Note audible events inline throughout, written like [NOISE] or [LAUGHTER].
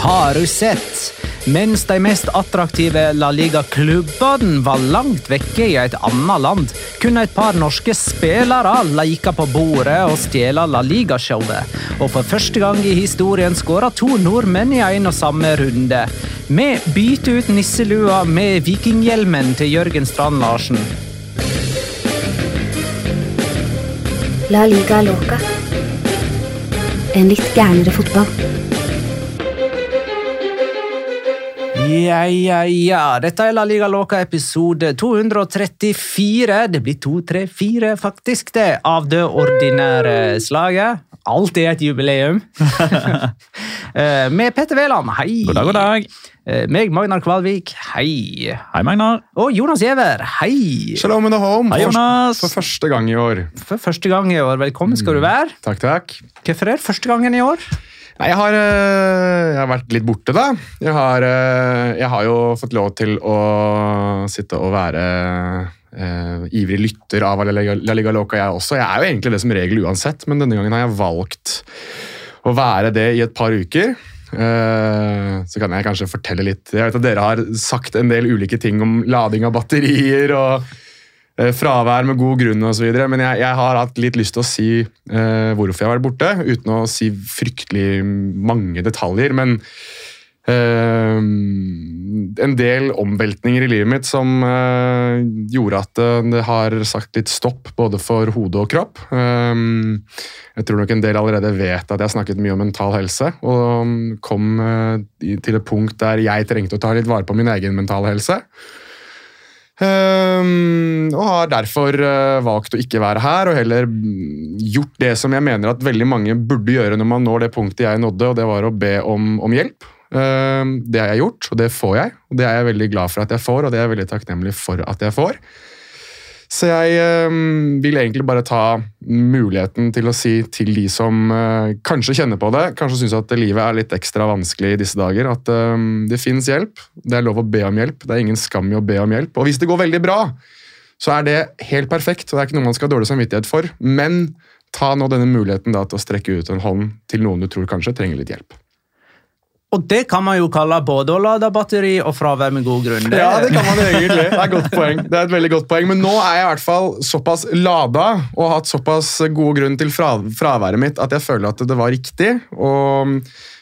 Har du sett? Mens de mest attraktive La Liga-klubbene var langt vekke i et annet land, kunne et par norske spillere leke på bordet og stjele La Liga-showet. Og for første gang i historien skåra to nordmenn i en og samme runde. Vi bytter ut nisselua med vikinghjelmen til Jørgen Strand Larsen. La liga loca. En litt gærnere fotball. Ja, ja, ja. Dette er La Liga Loca episode 234. Det blir 234, faktisk, det, av det ordinære slaget. Alltid et jubileum. [LAUGHS] Eh, Med Petter Wæland, hei. God dag, god dag. Eh, Meg, Magnar Kvalvik, hei. Hei, Magnar. Og Jonas Giæver, hei. Shalom in the home Hei, for, for første gang i år. For første gang i år, velkommen skal du være. Takk, takk. Hvorfor er det første gangen i år? Nei, jeg har, øh, jeg har vært litt borte, da. Jeg har, øh, jeg har jo fått lov til å sitte og være øh, ivrig lytter av La Liga, La Liga Loca, jeg også. Jeg er jo egentlig det som regel uansett, men denne gangen har jeg valgt å være det i et par uker. Uh, så kan jeg kanskje fortelle litt Jeg vet at Dere har sagt en del ulike ting om lading av batterier og eh, fravær med god grunn osv., men jeg, jeg har hatt litt lyst til å si eh, hvorfor jeg har vært borte, uten å si fryktelig mange detaljer. Men eh, en del omveltninger i livet mitt som eh, gjorde at eh, det har sagt litt stopp, både for hode og kropp. Eh, jeg tror nok en del allerede vet at jeg har snakket mye om mental helse, og kom eh, til et punkt der jeg trengte å ta litt vare på min egen mentale helse. Ehm, og har derfor uh, valgt å ikke være her, og heller mm, gjort det som jeg mener at veldig mange burde gjøre når man når det punktet jeg nådde, og det var å be om, om hjelp. Um, det har jeg gjort, og det får jeg. og Det er jeg veldig glad for at jeg får, og det er jeg veldig takknemlig for at jeg får. Så jeg ehm, vil egentlig bare ta muligheten til å si til de som eh, kanskje kjenner på det, kanskje syns at livet er litt ekstra vanskelig i disse dager, at ehm, det fins hjelp. Det er lov å be om hjelp. Det er ingen skam i å be om hjelp. Og hvis det går veldig bra, så er det helt perfekt, og det er ikke noe man skal ha dårlig samvittighet for. Men ta nå denne muligheten da til å strekke ut en hånd til noen du tror kanskje trenger litt hjelp. Og det kan man jo kalle både å lade batteri og fravær med god grunn. Ja, det kan man egentlig. Det er godt [LAUGHS] poeng. Det er et veldig godt poeng. Men nå er jeg i hvert fall såpass lada og har hatt såpass god grunn til fra, fraværet mitt at jeg føler at det var riktig. Og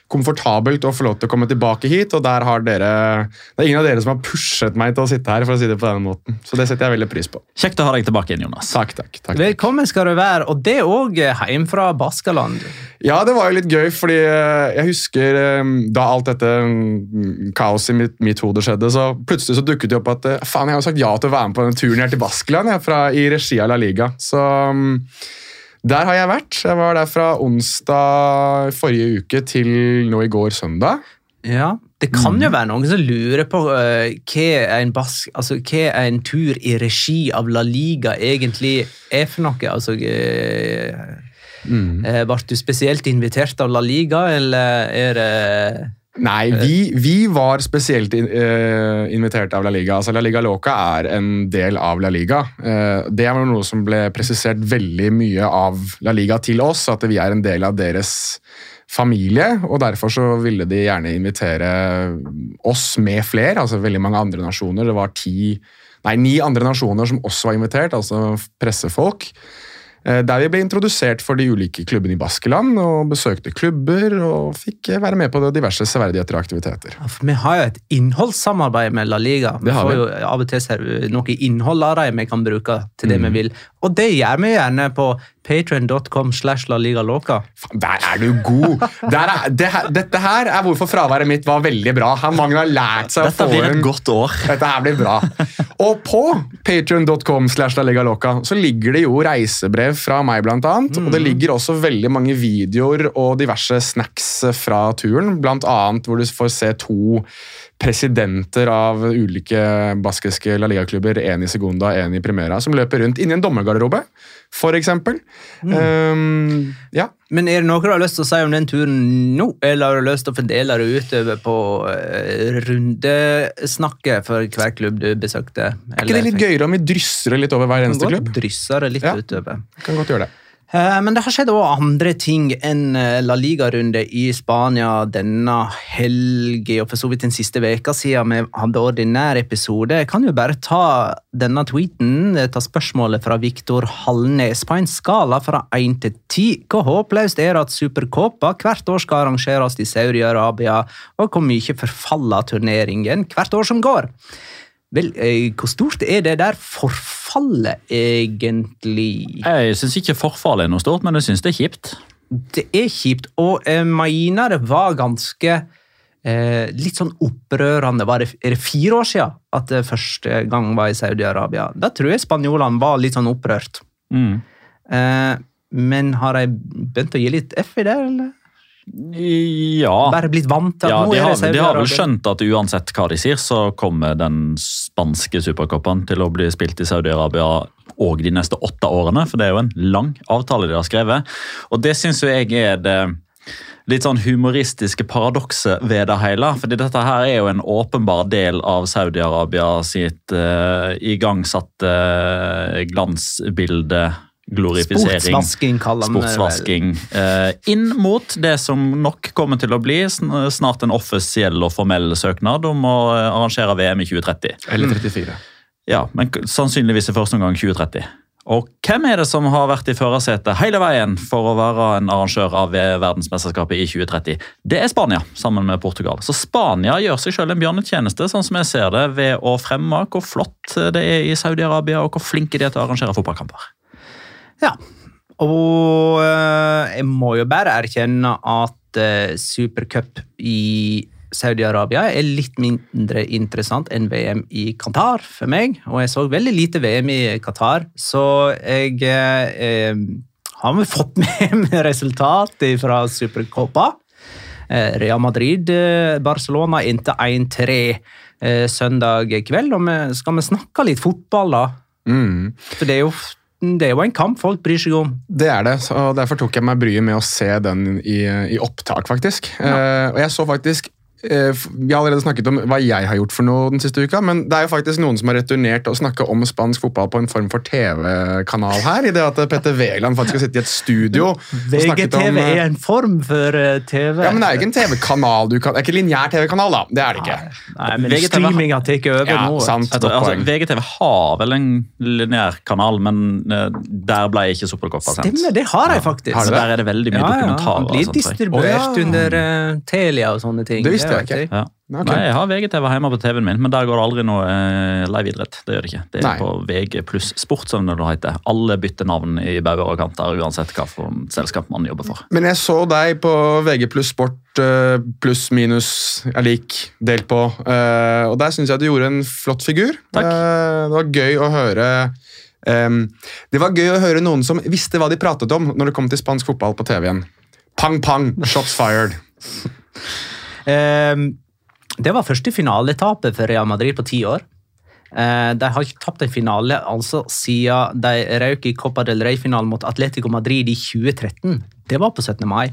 komfortabelt å få lov til å komme tilbake hit, og der har dere Det er ingen av dere som har pushet meg til å sitte her, for å si det på denne måten. Så det setter jeg veldig pris på. Kjekt å ha deg tilbake igjen, Jonas. Takk, takk. takk. Velkommen skal du være, og det òg hjemme fra Baskaland. Ja, det var jo litt gøy, fordi eh, jeg husker eh, da alt dette mm, kaoset i mitt, mitt hode skjedde, så plutselig så dukket det opp at eh, faen, jeg har jo sagt ja til å være med på denne turen her til Baskeland jeg, fra, i regi av La Liga. Så mm, der har jeg vært. Jeg var der fra onsdag forrige uke til nå i går søndag. Ja, Det kan jo være noen som lurer på uh, hva, en bas, altså, hva en tur i regi av La Liga egentlig er for noe. Altså, uh, mm. uh, Ble du spesielt invitert av La Liga, eller er det Nei, vi, vi var spesielt in, uh, invitert av La Liga. Altså, La Liga Loca er en del av La Liga. Uh, det var noe som ble presisert veldig mye av La Liga til oss, at vi er en del av deres familie. og Derfor så ville de gjerne invitere oss med flere, altså veldig mange andre nasjoner. Det var ti, nei, ni andre nasjoner som også var invitert, altså pressefolk. Eh, Der vi ble introdusert for de ulike klubbene i Baskeland, og besøkte klubber og fikk være med på diverse severdigheter og aktiviteter. Ja, Vi har jo et innholdssamarbeid med La Liga. Vi Det får jo av og til noe innhold av dem vi kan bruke til det vi vil. Og det gjør vi gjerne på patreon.com slash La Liga Loca. Der er du god! Der er, det dette her er hvorfor fraværet mitt var veldig bra. Her Mange har lært seg Dette å få blir et godt år. Dette her blir bra. Og på patreon.com slash La Liga Loca så ligger det jo reisebrev fra meg, blant annet. Og det ligger også veldig mange videoer og diverse snacks fra turen. Blant annet hvor du får se to presidenter av ulike baskiske La Liga-klubber, en i Segunda, en i Primera, som løper rundt inni en dommergarderobe, for eksempel. Um, ja. Men er det noe du har lyst til å si om den turen nå, eller har du lyst til å fordele det utover på uh, rundesnakket for hver klubb du besøkte? Er ikke det litt gøyere om vi drysser det litt over hver eneste klubb? Drysse det litt Ja. utover. Kan godt gjøre det. Eh, Men det har skjedd også andre ting enn eh, La Liga-runde i Spania denne helgen, og for så vidt den siste veka siden vi hadde ordinær episode. Jeg kan jo bare ta denne tweeten, eh, ta spørsmålet fra Viktor Hallnes. På en skala fra 1 til 10, hvor håpløst er det at Supercopa hvert år skal arrangeres i Saudi-Arabia, og hvor mye forfaller turneringen hvert år som går? Vel, eh, hvor stort er det der forfallet egentlig? Jeg syns ikke forfallet er noe stort, men jeg syns det er kjipt. Det er kjipt, og jeg mener det var ganske eh, litt sånn opprørende. Var det, er det fire år siden at det første gang var i Saudi-Arabia? Da tror jeg spanjolene var litt sånn opprørt. Mm. Eh, men har de begynt å gi litt F i det, eller? Ja. Bare blitt vant til at Ja, nå de er har, det de har vel skjønt at uansett hva de sier, så kommer den spanske supercupen til å bli spilt i Saudi-Arabia og de neste åtte årene, for det er jo en lang avtale de har skrevet. Og det syns jo jeg er det litt sånn humoristiske paradokset ved det hele. fordi dette her er jo en åpenbar del av Saudi-Arabia sitt uh, igangsatte eh, glansbilde. Glorifisering. Sportsvasking, kaller det vel. Sportsvasking. Eh, inn mot det som nok kommer til å bli snart en offisiell og formell søknad om å eh, arrangere VM i 2030. Eller 34. Ja, men sannsynligvis i første omgang 2030. Og hvem er det som har vært i førersetet hele veien for å være en arrangør av verdensmesterskapet i 2030? Det er Spania, sammen med Portugal. Så Spania gjør seg selv en bjørnetjeneste, sånn som jeg ser det, ved å fremme hvor flott det er i Saudi-Arabia, og hvor flinke de er til å arrangere fotballkamper. Ja. Og eh, jeg må jo bare erkjenne at eh, Supercup i Saudi-Arabia er litt mindre interessant enn VM i Qatar for meg. Og jeg så veldig lite VM i Qatar, så jeg eh, eh, har vel fått [LAUGHS] med meg resultatet fra Supercopa. Eh, Real Madrid, Barcelona inntil 1-3 eh, søndag kveld. Og vi, skal vi snakke litt fotball, da? Mm. For det er jo, det er jo en kamp folk bryr seg om. Det er det, og derfor tok jeg meg bryet med å se den i, i opptak, faktisk. Eh, og jeg så faktisk Vi har allerede snakket om hva jeg har gjort for noe den siste uka, men det er jo faktisk noen som har returnert å snakke om spansk fotball på en form for TV-kanal her. I det at Petter Wæland faktisk har sittet i et studio og VGTV eh, er en form for eh, TV. Ja, men Det er ikke en TV-kanal. du kan- Det er ikke lineær TV-kanal, da. Det er det ikke. Nei, men VGTV streaming har tatt over Ja, nå. sant. Jeg tror, altså. VGTV har vel en lineær kanal, men eh, der ble ikke Superkoppa sendt. Stemmer, det har jeg faktisk. Har det? der er det veldig mye Ja, ja, dokumentarer. han blir og sånt, distribuert under uh, Telia og sånne ting. Det visste jeg ikke. Ja. Okay. Nei, Jeg har VGTV hjemme på TV-en min, men der går det aldri noe eh, live-idrett. Det gjør det ikke. Det er Nei. på VG pluss sport, som det heter. Alle bytter navn i bauger og kanter, uansett hva for selskap man jobber for. Men jeg så deg på VG pluss sport eh, pluss minus er lik delt på, eh, og der syns jeg du gjorde en flott figur. Takk. Eh, Det var gøy å høre Um, Det var gøy å høre noen som visste hva de pratet om når det kom til spansk fotball på TV igjen. Pang, pang, shots fired. [LAUGHS] Ehm, det var første finaletapet for Real Madrid på ti år. Eh, de har ikke tapt en finale altså siden de røk i Copa del Rey-finalen mot Atletico Madrid i 2013. Det var på 17. mai.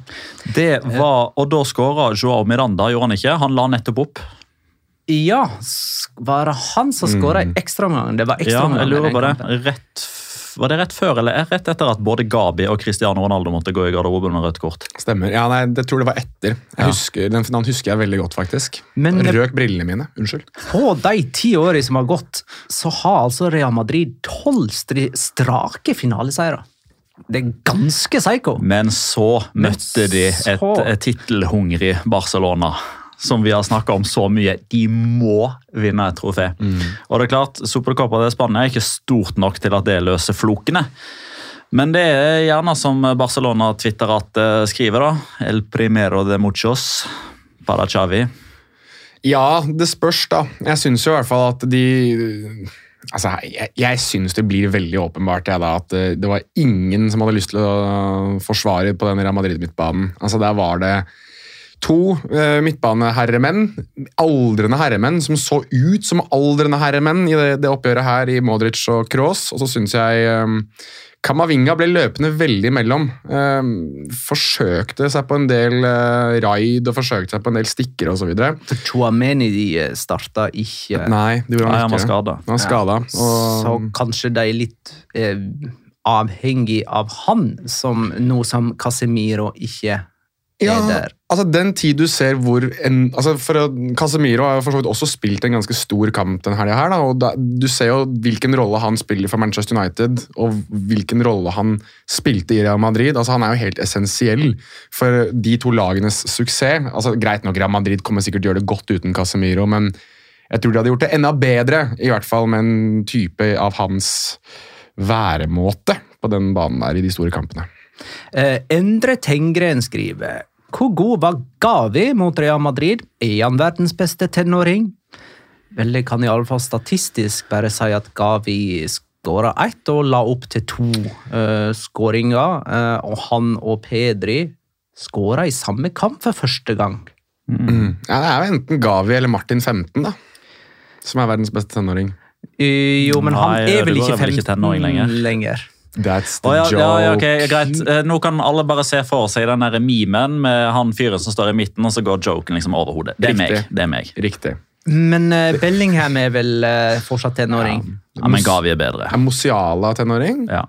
Det var, Og da skåra Joao Miranda, gjorde han ikke? Han la nettopp opp. Ja, var det han som skåra i ekstraomgangen? Det var ekstraomgangen. Ja, jeg lurer på det. Rett, var det rett før eller rett etter at både Gabi og Cristiano Ronaldo måtte gå i garderoben med rødt kort? Stemmer. Ja, nei, Det tror det var etter. Jeg Ja. husker, den finalen husker jeg veldig godt, faktisk. Men- Røk brillene mine. Unnskyld. På de ti årene som har gått, så har altså Real Madrid tolv strake finaleseiere. Det er ganske psycho. Men så Men møtte de et, så- et tittelhungrig Barcelona. Som vi har snakka om så mye. De må vinne et trofé. Og det er klart, Supercopa de Spania er ikke stort nok til at det løser flokene. Men det er gjerne som Barcelona Twitterat at skriver, da. El primero de muchos para Chavi. Ja, det spørs, da. Jeg syns jo i hvert fall at de Altså, Jeg, jeg syns det blir veldig åpenbart jeg, da, at eh, det var ingen som hadde lyst til å forsvare på den Real Madrid-midtbanen. Altså, Der var det to eh, midtbaneherremenn, aldrende herremenn, som så ut som aldrende herremenn i det, det oppgjøret her i Modric og Kroos. Og så syns jeg eh, Kamavinga ble løpende veldig imellom. Eh, forsøkte seg på en del eh, raid og forsøkte seg på en del stikker osv. For de starta ikke, Nei, det gjorde Nei, han han var ikke. skada. Han var skada. så Og, kanskje de er litt eh, avhengig av han, som nå som Casemiro ikke er ja, der. altså Den tid du ser hvor en, altså for Casemiro har for så vidt også spilt en ganske stor kamp denne helga her. Da, og da, du ser jo hvilken rolle han spiller for Manchester United, og hvilken rolle han spilte i Real Madrid. altså Han er jo helt essensiell for de to lagenes suksess. altså Greit nok, Real Madrid kommer sikkert til å gjøre det godt uten Casemiro, men jeg tror de hadde gjort det enda bedre, i hvert fall med en type av hans væremåte på den banen der i de store kampene. Eh, Endre Tengren skriver Hvor god var Gavi mot Real Madrid? Er han verdens beste tenåring? Vel, jeg kan iallfall statistisk bare si at Gavi skåra ett og la opp til to uh, skåringer. eh, og han og Pedri skåra i samme kamp for første gang. Mm. Ja, Det er jo enten Gavi eller Martin 15, da. Som er verdens beste tenåring. Eh, jo, men han er vel ikke er vel 15 ikke lenger. lenger. That's the ja, joke. ja, ja, ok, greit. Eh, Nå kan alle bare se for seg den der memen med han fyren som står i midten, og så går joken liksom over hodet. Det er meg. Riktig. det er meg. Riktig. Men uh, Bellingham er vel uh, fortsatt tenåring. Ja, men Gavi er bedre. Er Mosiala tenåring? Ja,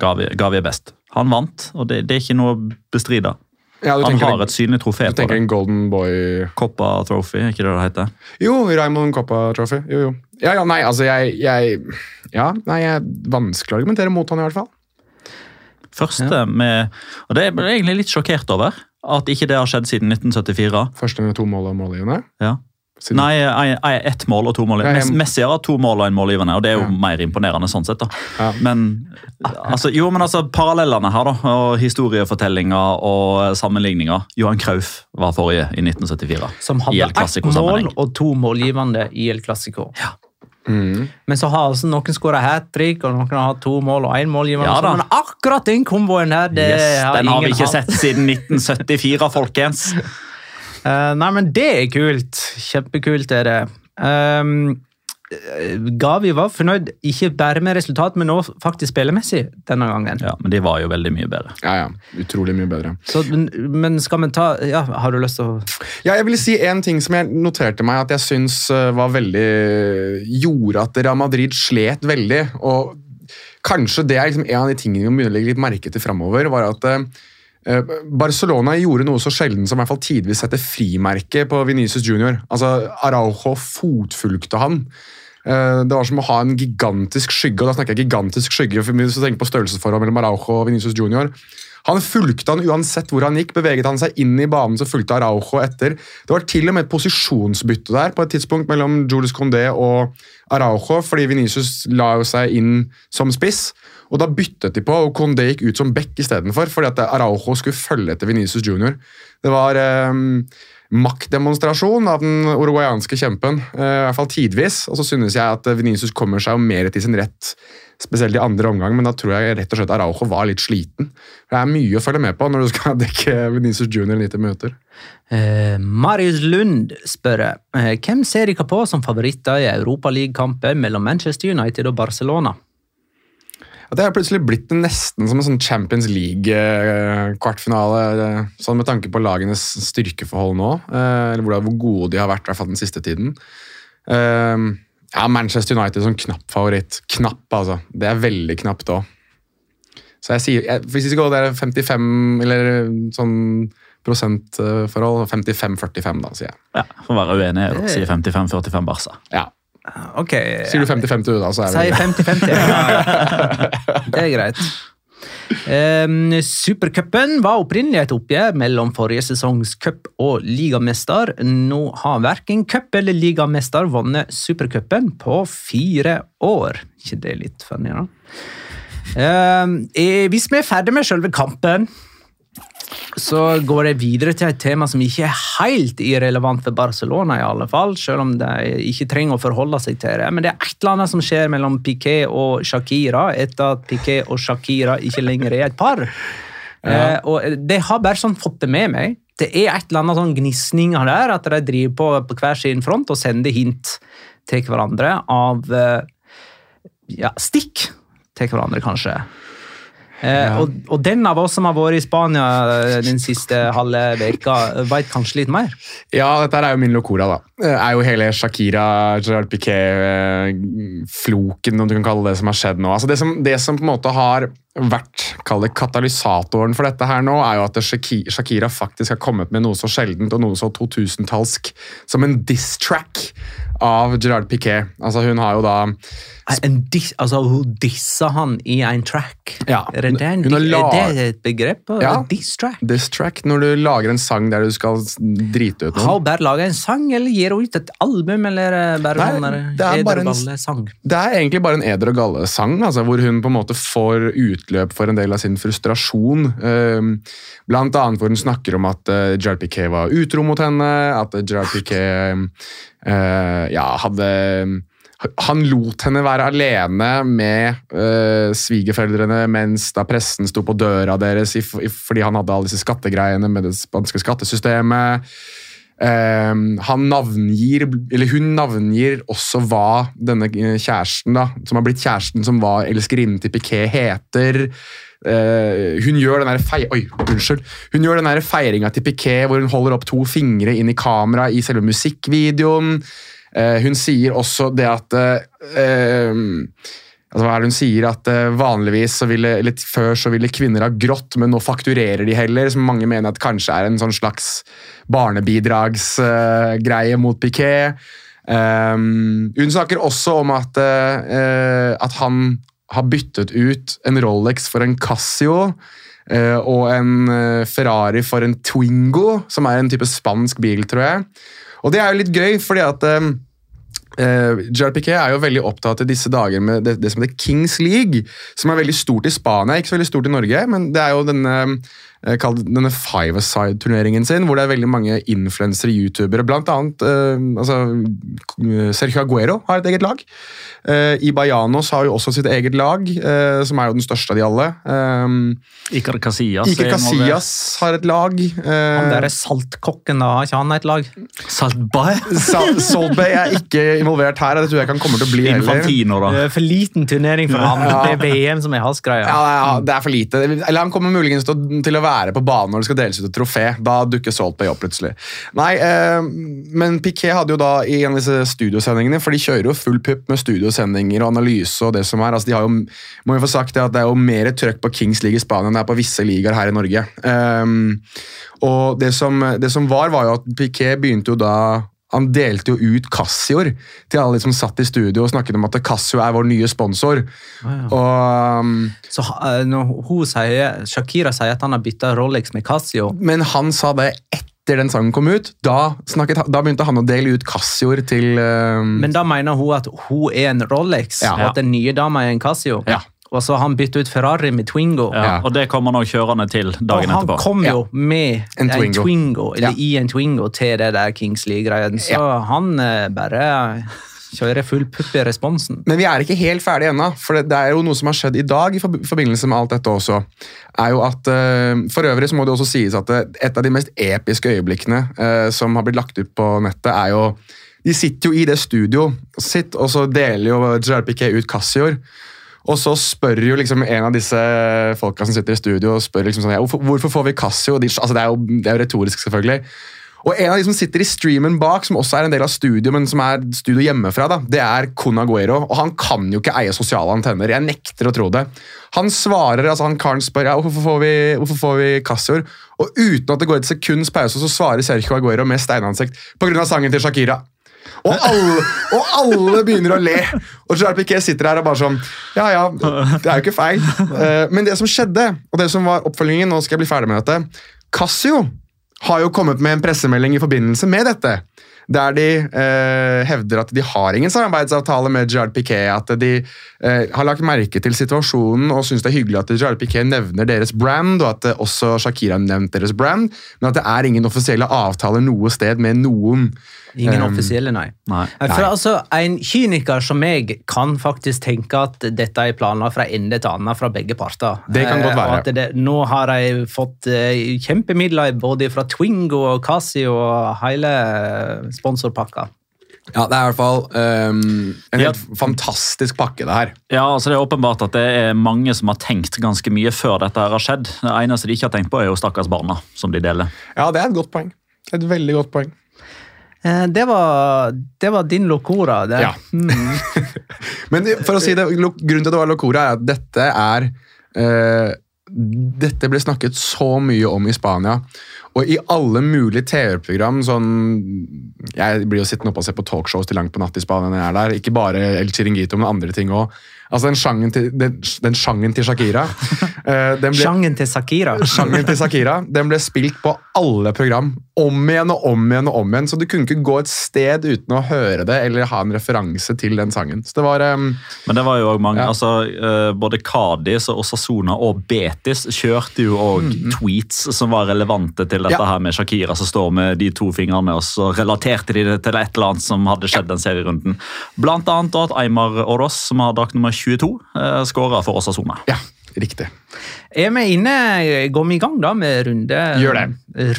Gavi, Gavi er best. Han vant, og det, det er ikke noe å bestride. Ja, du Han har har et synlig trofé på det. du tenker en Golden Boy Coppa Trophy, ikke det det heter? Jo, Raymond Coppa Trophy. Jo, jo. Ja, ja, nei, altså jeg, jeg Ja, nei, jeg vanskelig å argumentere mot han i hvert fall. Første med Og det er jeg egentlig litt sjokkert over. At ikke det har skjedd siden 1974. Første med to mål og målgivende. Ja. Siden- Nei, jeg- jeg- ett mål og to mål. Ja, jeg- Mess- Messi har to mål og en målgivende, og det er jo Ja. mer imponerende sånn sett. da. Ja. Men altså, jo, men altså, parallellene her, da, og historiefortellinger og sammenligninger. Johan Krauf var forrige i 1974. Som hadde El ett mål og to målgivende i El Clásico. Mm. Men så har altså noen skåra hat trick, og noen har hatt to mål og én målgivende. Ja da. men akkurat den komboen her, det Yes, har den har vi ikke hatt. sett siden 1974, folkens. [LAUGHS] Eh, nei, men det er kult. Kjempekult er det. Um, Gavi var fornøyd, ikke bare med resultat, men også faktisk spillemessig denne gangen. Ja, Men de var jo veldig mye bedre. Ja, ja. Utrolig mye bedre. Så, men, men skal vi ta ja, Har du lyst til å Ja, jeg vil si en ting som jeg noterte meg at jeg syns eh, var veldig Gjorde at Real Madrid slet veldig. Og kanskje det er liksom en av de tingene vi må begynne å legge litt merke til framover. Var at eh, Barcelona gjorde noe så sjelden som i hvert fall tidvis setter frimerke på Venezia Junior. Altså, Araujo fotfulgte han. Eh, Det var som å ha en gigantisk skygge, og da snakker jeg gigantisk skygge for hvis du tenker på størrelsesforhold mellom Araujo og Vinicius Junior. Han fulgte han uansett hvor han gikk. Beveget han seg inn i banen, så fulgte Araujo etter. Det var til og med et posisjonsbytte der på et tidspunkt mellom Julius Condé og Araujo, fordi Vinicius la jo seg inn som spiss. Og Da byttet de på, og Condé gikk ut som back istedenfor, fordi at Araujo skulle følge etter Vinicius Junior. Det var eh, maktdemonstrasjon av den uruguayanske kjempen, eh, i hvert fall tidvis. Og så synes jeg at Vinicius kommer seg jo mer til sin rett, spesielt i andre omgang, men da tror jeg rett og slett Araujo var litt sliten. Det er mye å følge med på når du skal [LAUGHS] dekke Vinicius Junior i 90 minutter. Eh, Marius Lund spør eh, hvem ser dere på som favoritter i Europaligakamper mellom Manchester United og Barcelona. At det har plutselig blitt nesten som en sånn Champions League-kvartfinale, eh, sånn med tanke på lagenes styrkeforhold nå, eh, eller hvor hvor gode de har vært i hvert fall den siste tiden. Eh, Ja, Manchester United som knapp favoritt. Knapp, altså. Det er veldig knapt òg. Så jeg sier, jeg, Hvis vi skal gå der 55, eller sånn prosentforhold, 55-45, da, sier jeg. Ja, For å være uenig, og sier 55-45 Barca. Ja. Ok, Sier du 50-50, da, så er det 50-50. [LAUGHS] Det er greit. Um, Supercupen var opprinnelig et oppgjør mellom forrige sesongs cup- og ligamester. Nå har verken cup- eller ligamester vunnet supercupen på fire år. ikke det litt funny, da? Um, hvis vi er ferdig med selve kampen, så går det videre til et tema som ikke er helt irrelevant for Barcelona, i alle fall, selv om de ikke trenger å forholde seg til det. Men det er et eller annet som skjer mellom Piquet og Shakira etter at Piquet og Shakira ikke lenger er et par. Eh, og det har bare sånn fått det med meg. Det er et eller annet sånn gnisninger der, at de driver på på hver sin front og sender hint til hverandre av eh, ja, stikk til hverandre, kanskje. Eh, og, og den av oss som har vært i Spania eh, den siste halve veka, vet kanskje litt mer. Ja, dette er jo min locora, da. Det er jo hele Shakira, Gerard Piquet-floken, om du kan kalle det som har skjedd nå. Altså det, som, det som på en måte har vært det katalysatoren for dette her nå, er jo at Shakira faktisk har kommet med noe så sjeldent og noe så 2000-talsk som en diss-track av Gerard Piquet. Altså Hun har jo da En dis, altså, hun dissa han i en track. Ja, er, det en, er det et begrep? Ja. Diss-track? diss-track når du lager en sang der du skal drite ut Har hun bare laga en sang, eller gir hun ut et album, eller eh, bare Nei, det er en- Ederballe-sang? Det er egentlig bare en eder og galle-sang, altså, hvor hun på en måte får utløp for en del av sin frustrasjon. Um, blant annet hvor hun snakker om at uh, Piquet var utro mot henne, at Piquet uh, ja, hadde han lot henne være alene med uh, svigerforeldrene mens da pressen sto på døra deres fordi han hadde alle disse skattegreiene med det spanske skattesystemet. Um, han navngir, eller Hun navngir også hva denne eh, kjæresten, da, som har blitt kjæresten som var elskerinnen til Piquet, heter. Uh, hun gjør den fei Oi, til Piquet hvor hun holder opp to fingre inn i kamera i selve musikkvideoen. Uh, hun sier også det at uh, altså hva er det hun sier? At uh, vanligvis så ville, eller Før så ville kvinner ha grått, men nå fakturerer de heller. Som mange mener at kanskje er en sånn slags barnebidragsgreie mot Piquet. Um, hun snakker også om at, eh, at han har byttet ut en Rolex for en Casio. og en Ferrari for en Twingo, som er en type spansk bil, tror jeg. Og det er jo litt gøy, fordi at eh, Uh, er jo veldig opptatt i disse dager med det, det som heter Kings League, som er veldig stort i Spania, ikke så veldig stort i Norge, men det er jo denne eh, kall det denne five-a-side-turneringen sin, hvor det er veldig mange influensere, youtubere, blant annet eh, altså, Sergio Aguero har et eget lag. Eh, Ibayanos har jo også sitt eget lag, eh, som er jo den største av de alle. Eh, Iker Casillas. Iker er. Casillas har et lag. eh, Han derre saltkokken, da, har ikke han et lag? Saltbay. Saltbay er ikke involvert her, det tror jeg ikke han kommer til å bli heller. Infantino, da. Det er for liten turnering for ham. Ja. Det er VM som er hans greie. Ja, ja, det er for lite. Eller han kommer muligens til å, til å være på banen når det skal deles ut et trofé. Da dukker Saltbay opp plutselig. Nei, eh, men Piquet hadde jo da i en av disse studiosendingene, for de kjører jo full pupp med studiosendinger og analyse og det som er. Altså, de har jo, må jo få sagt det at det er jo mer trøkk på Kings League i Spania enn det er på visse ligaer her i Norge. Ehm, og det som, det som var, var jo at Piquet begynte jo da han delte jo ut Cassior til alle de som satt i studio og snakket om at Casio er vår nye sponsor. Og, um, Så eh, når hun sier, Shakira sier at han har bytta Rolex med Casio men han sa det etter den sangen kom ut. Da, snakket, da begynte han å dele ut Cassioer til um, Men da mener hun at hun er en Rolex, Ja. og at den nye dama er en Casio. Ja. Og så han byttet ut Ferrari med Twingo. Ja, Ja. og det kommer han også kjørende til Og dagen han etterpå. kom jo med En en Twingo. Twingo, eller Ja. i en Twingo til det der Kings League-greien. Så han eh, bare kjører full pupp i responsen. Men vi er ikke helt ferdige ennå, for det, det er jo noe som har skjedd i dag i forbindelse med alt dette også. er jo at eh, For øvrig så må det også sies at det, et av de mest episke øyeblikkene eh, som har blitt lagt ut på nettet, er jo De sitter jo i det studio sitt, og så deler jo JRPK ut Cassioer. Og så spør jo liksom en av disse folka som sitter i studio, og spør liksom sånn, ja, hvorfor, hvorfor får vi Casio? De, altså det, er jo, det er jo retorisk, selvfølgelig. Og en av de som sitter i streamen bak, som også er en del av studio, men som er studio hjemmefra, da, det er Kun Aguero. Og han kan jo ikke eie sosiale antenner. Jeg nekter å tro det. Han svarer, altså han karen spør ja, hvorfor får vi, hvorfor får vi og uten at det går et sekunds pause, så svarer Sergio Aguero med steinansikt pga. sangen til Shakira. Og alle, og alle begynner å le. Og Gerard Piquet sitter her og bare sånn Ja, ja, det er jo ikke feil. Eh, Men det som skjedde, og det som var oppfølgingen Nå skal jeg bli ferdig med dette. Casio har jo kommet med en pressemelding i forbindelse med dette. Der de eh, hevder at de har ingen samarbeidsavtale med Gerard Piquet. At de eh, har lagt merke til situasjonen og syns det er hyggelig at Gerard Piquet nevner deres brand, og at eh, også Shakira har nevnt deres brand, men at det er ingen offisielle avtaler noe sted med noen. Ingen Um, offisielle, nei. Nei. For altså, En kyniker som meg kan faktisk tenke at dette er planer fra ende til annen fra begge parter. Det kan godt Eh, være. At det, nå har de fått eh, kjempemidler både fra Twingo og Casio og hele eh, sponsorpakka. Ja, Det er i hvert fall um, en Ja. helt fantastisk pakke, det her. Ja, altså Det er åpenbart at det er mange som har tenkt ganske mye før dette her har skjedd. Det eneste de ikke har tenkt på, er jo stakkars barna som de deler. Ja, det er et godt poeng. Et veldig godt poeng. Eh, Det var, det var din locora. Det. Ja. [LAUGHS] Men for å si det, grunnen til at det var Locora, er at dette er uh, Dette ble snakket så mye om i Spania. Og i alle mulige TV-program sånn Jeg blir jo sittende oppe og se på talkshows til langt på natt i Spania når jeg er der. Ikke bare El Chiringuito, men andre ting òg. Altså, den sjangen til, den, den sjangen til Shakira uh, den ble, Sjangen til Sakira. Sjangen til Sakira den ble spilt på alle program. Om igjen og om igjen og om igjen. Så du kunne ikke gå et sted uten å høre det eller ha en referanse til den sangen. Så det var um, Men det var jo også mange, Ja. altså eh, Både Kadis og Sasona og Betis kjørte jo òg tweets som var relevante til dette Ja. her med Shakira som står med de to fingrene, og så relaterte de det til et eller annet som hadde skjedd den serierunden. Blant annet at Aymar Oros, som har drakt nummer 22, uh, skåra for Osasona. Ja, riktig. Er vi inne, Går vi i gang da med runde, Gjør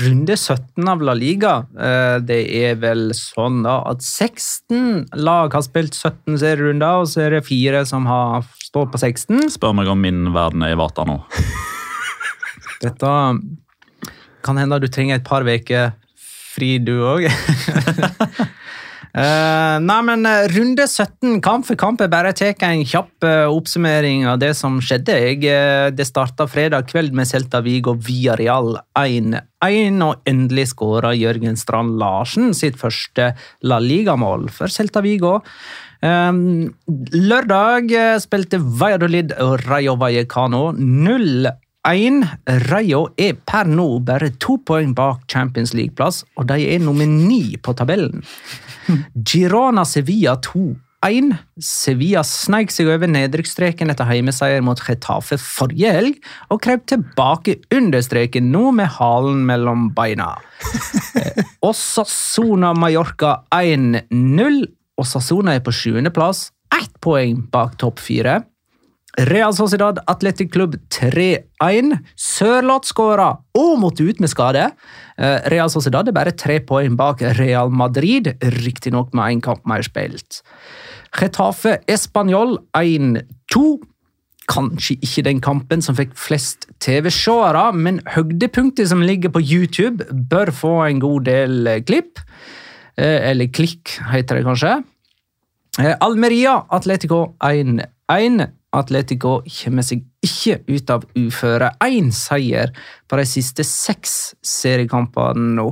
runde 17 av La Liga? Eh, Det er vel sånn da at 16 lag har spilt 17 serierunder, og så er det fire som har står på 16. Spør meg om min verden er i vata nå. [LAUGHS] Dette kan hende du trenger et par uker fri, du òg. [LAUGHS] nei, men eh, runde 17, kamp for kamp. Jeg bare tar en kjapp uh, oppsummering av det som skjedde. Jeg, uh, det starta fredag kveld med Celta Vigo via Real 1-1, og endelig skåra Jørgen Strand Larsen sitt første La Liga-mål for Celta Vigo. Um, lørdag spilte Valladolid og Rayo Vallecano 0-1. Rayo er per nå bare to poeng bak Champions League-plass, og de er nummer ni på tabellen. Girona Sevilla 2. 1. Sevilla sneik seg over nedrykksstreken etter heimeseier mot Getafe forrige helg, og krøp tilbake under streken nå med halen mellom beina. [LAUGHS] Eh, Osasona Mallorca 1-0. Osasona er på sjuendeplass, ett poeng bak topp fire. Real Sociedad Athletic Club 3-1. Sørloth skåra og måtte ut med skade. Eh, Real Sociedad er bare tre poeng bak Real Madrid, riktignok med én kamp mer spilt. Getafe Español 1-2. Kanskje ikke den kampen som fikk flest TV-seere, men høydepunktet som ligger på YouTube, bør få en god del eh, klipp. Eh, Eller klikk, heter det kanskje. Almeria Atletico 1-1. Atletico kommer seg ikke ut av uføre. Én seier på de siste seks seriekampene nå.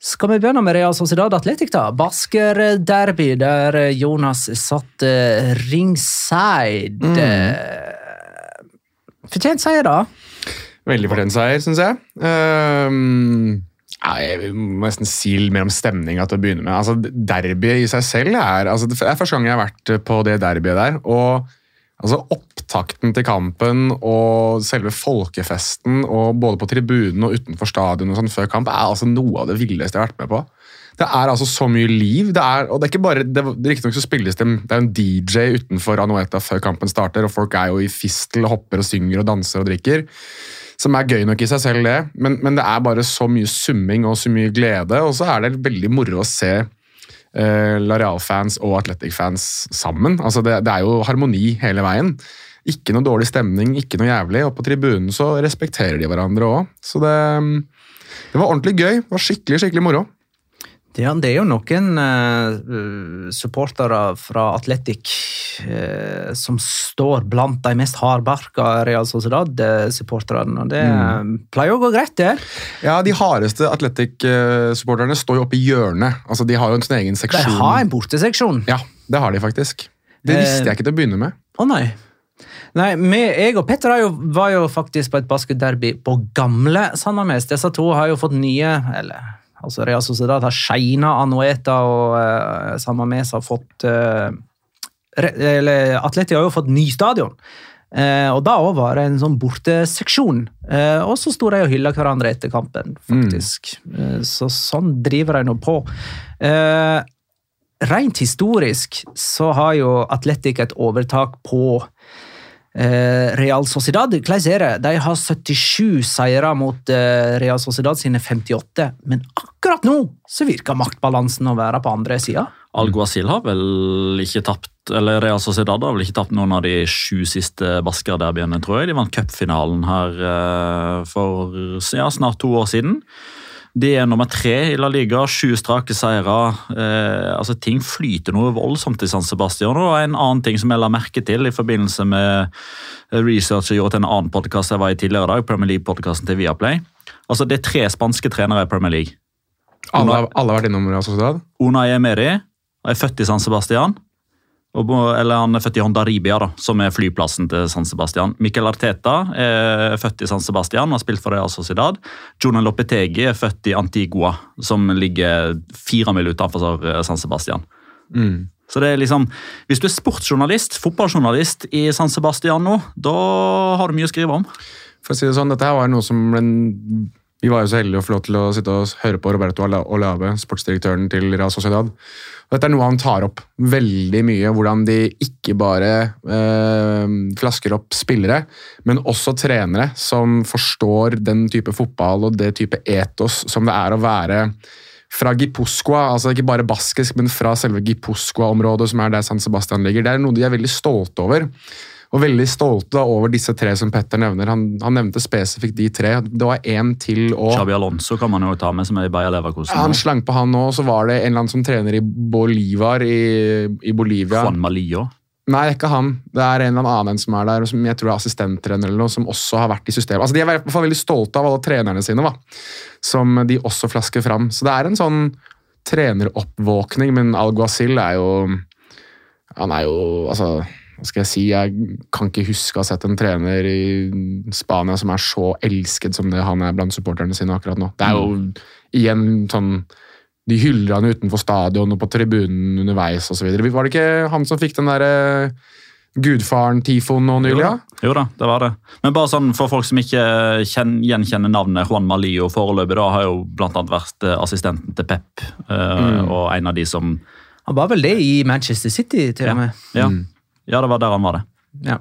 Skal vi begynne med Real Sociedad Atletic, da? Basker Derby, der Jonas satt ringside. Mm. Fortjent seier, da. Veldig fortjent seier, syns jeg. Ehm, ja, jeg må nesten si mer om stemninga til å begynne med. Altså, Derbyet i seg selv er altså, Det er første gang jeg har vært på det derbyet der. og altså, Opptakten til kampen og selve folkefesten, og både på tribunen og utenfor stadion og sånn før kamp, er altså noe av det villeste jeg har vært med på. Det er altså så mye liv. det er, og det er ikke bare, det, Riktignok spilles det det er en DJ utenfor Anueta før kampen starter, og folk er jo i fistel og hopper og synger og danser og drikker. Som er gøy nok i seg selv, det. Men, men det er bare så mye summing og så mye glede. Og så er det veldig moro å se uh, Lareal-fans og Athletic-fans sammen. Altså det, det er jo harmoni hele veien. Ikke noe dårlig stemning, ikke noe jævlig. Og på tribunen så respekterer de hverandre òg. Så det, det var ordentlig gøy. Det var skikkelig, skikkelig moro. Ja, det er jo noen uh, supportere fra Atletic uh, som står blant de mest hardbarka Real Sociedad-supporterne. og Det Mm. pleier å gå greit, det. Ja, De hardeste Atletic-supporterne står jo oppe i hjørnet. Altså, De har jo en sin egen De har en borteseksjon. Ja, det har de faktisk. Det Eh, visste jeg ikke til å begynne med. Å nei. Nei, med, Jeg og Petter jo, var jo faktisk på et basketderby på gamle Sandnes. Disse to har jo fått nye eller, altså Real Sociedad har shina Anueta, og uh, Sandnes har fått uh, eller Atleti har jo fått ny stadion. Eh, og da også var det en sånn borteseksjon. Eh, og så sto de og hylla hverandre etter kampen, faktisk. Eh, så sånn driver de nå på. Eh, Rent historisk så har jo Atletic et overtak på eh, Real Sociedad. Hvordan er det? De har 77 seire mot eh, Real Sociedad sine 58, men akkurat nå så virker maktbalansen å være på andre sida. Alguacil har vel ikke tapt eller Real Sociedad har vel ikke tapt noen av de sju siste Basker-derbyene, tror jeg. De vant cupfinalen her eh, for ja, snart to år siden. De er nummer tre i La Liga, sju strake seire. Eh, altså Ting flyter noe voldsomt i San Sebastian. Og en annen ting som jeg la merke til i forbindelse med research jeg gjorde til en annen podkast jeg var i tidligere i dag, Premier League-podkasten til Viaplay. Altså Det er tre spanske trenere i Premier League. Alle, alle har vært innom Real Sociedad. Unai Emery er født i San Sebastian. Eller han er født i Hondaribia, da, som er flyplassen til San Sebastian. Miquel Arteta er født i San Sebastian og har spilt for Real Sociedad. Jonan Lopetegi er født i Antigua, som ligger fire mil utenfor eh, San Sebastian. Mm. Så det er liksom, Hvis du er sportsjournalist, fotballjournalist i San Sebastian nå, da har du mye å skrive om. For å si det sånn, dette her var noe som en, Vi var jo så heldige å få lov til å sitte og høre på Roberto Olave, sportsdirektøren til Real Sociedad. Dette er noe han tar opp veldig mye, hvordan de ikke bare eh, flasker opp spillere, men også trenere som forstår den type fotball og det type etos som det er å være fra Gipuzkoa, altså ikke bare baskisk, men fra selve Gipuzkoa-området, som er der San Sebastian ligger. Det er noe de er veldig stolte over. Og veldig stolte da over disse tre som Petter nevner. Han, han nevnte spesifikt de tre. Det var én til og Xabi Alonso kan man jo ta med, som er i Bayer Leverkusen. ja, Han slang på han nå, så var det en eller annen som trener i Bolivar i, i Bolivia. Juan Malillo. Nei, det er ikke han. Det er en eller annen som er der, som jeg tror er assistenttrener eller noe, som også har vært i systemet. Altså, De er i hvert fall veldig stolte av alle trenerne sine, va. som de også flasker fram. Så det er en sånn treneroppvåkning, men Alguacil er jo Han er jo altså skal jeg si, jeg kan ikke huske å ha sett en trener i Spania som er så elsket som det han er blant supporterne sine akkurat nå. Det er jo igjen sånn de hyller han utenfor stadion og på tribunen underveis osv. Var det ikke han som fikk den derre gudfaren-tifoen nå nylig? Jo, Jo da, det var det. Men bare sånn for folk som ikke kjen, gjenkjenner navnet Juan Malio foreløpig, da har jo annet vært eh, assistenten til Pep, eh, og en av de som Han var vel det i Manchester City, til og med. ja, ja, det var der han var det. Ja.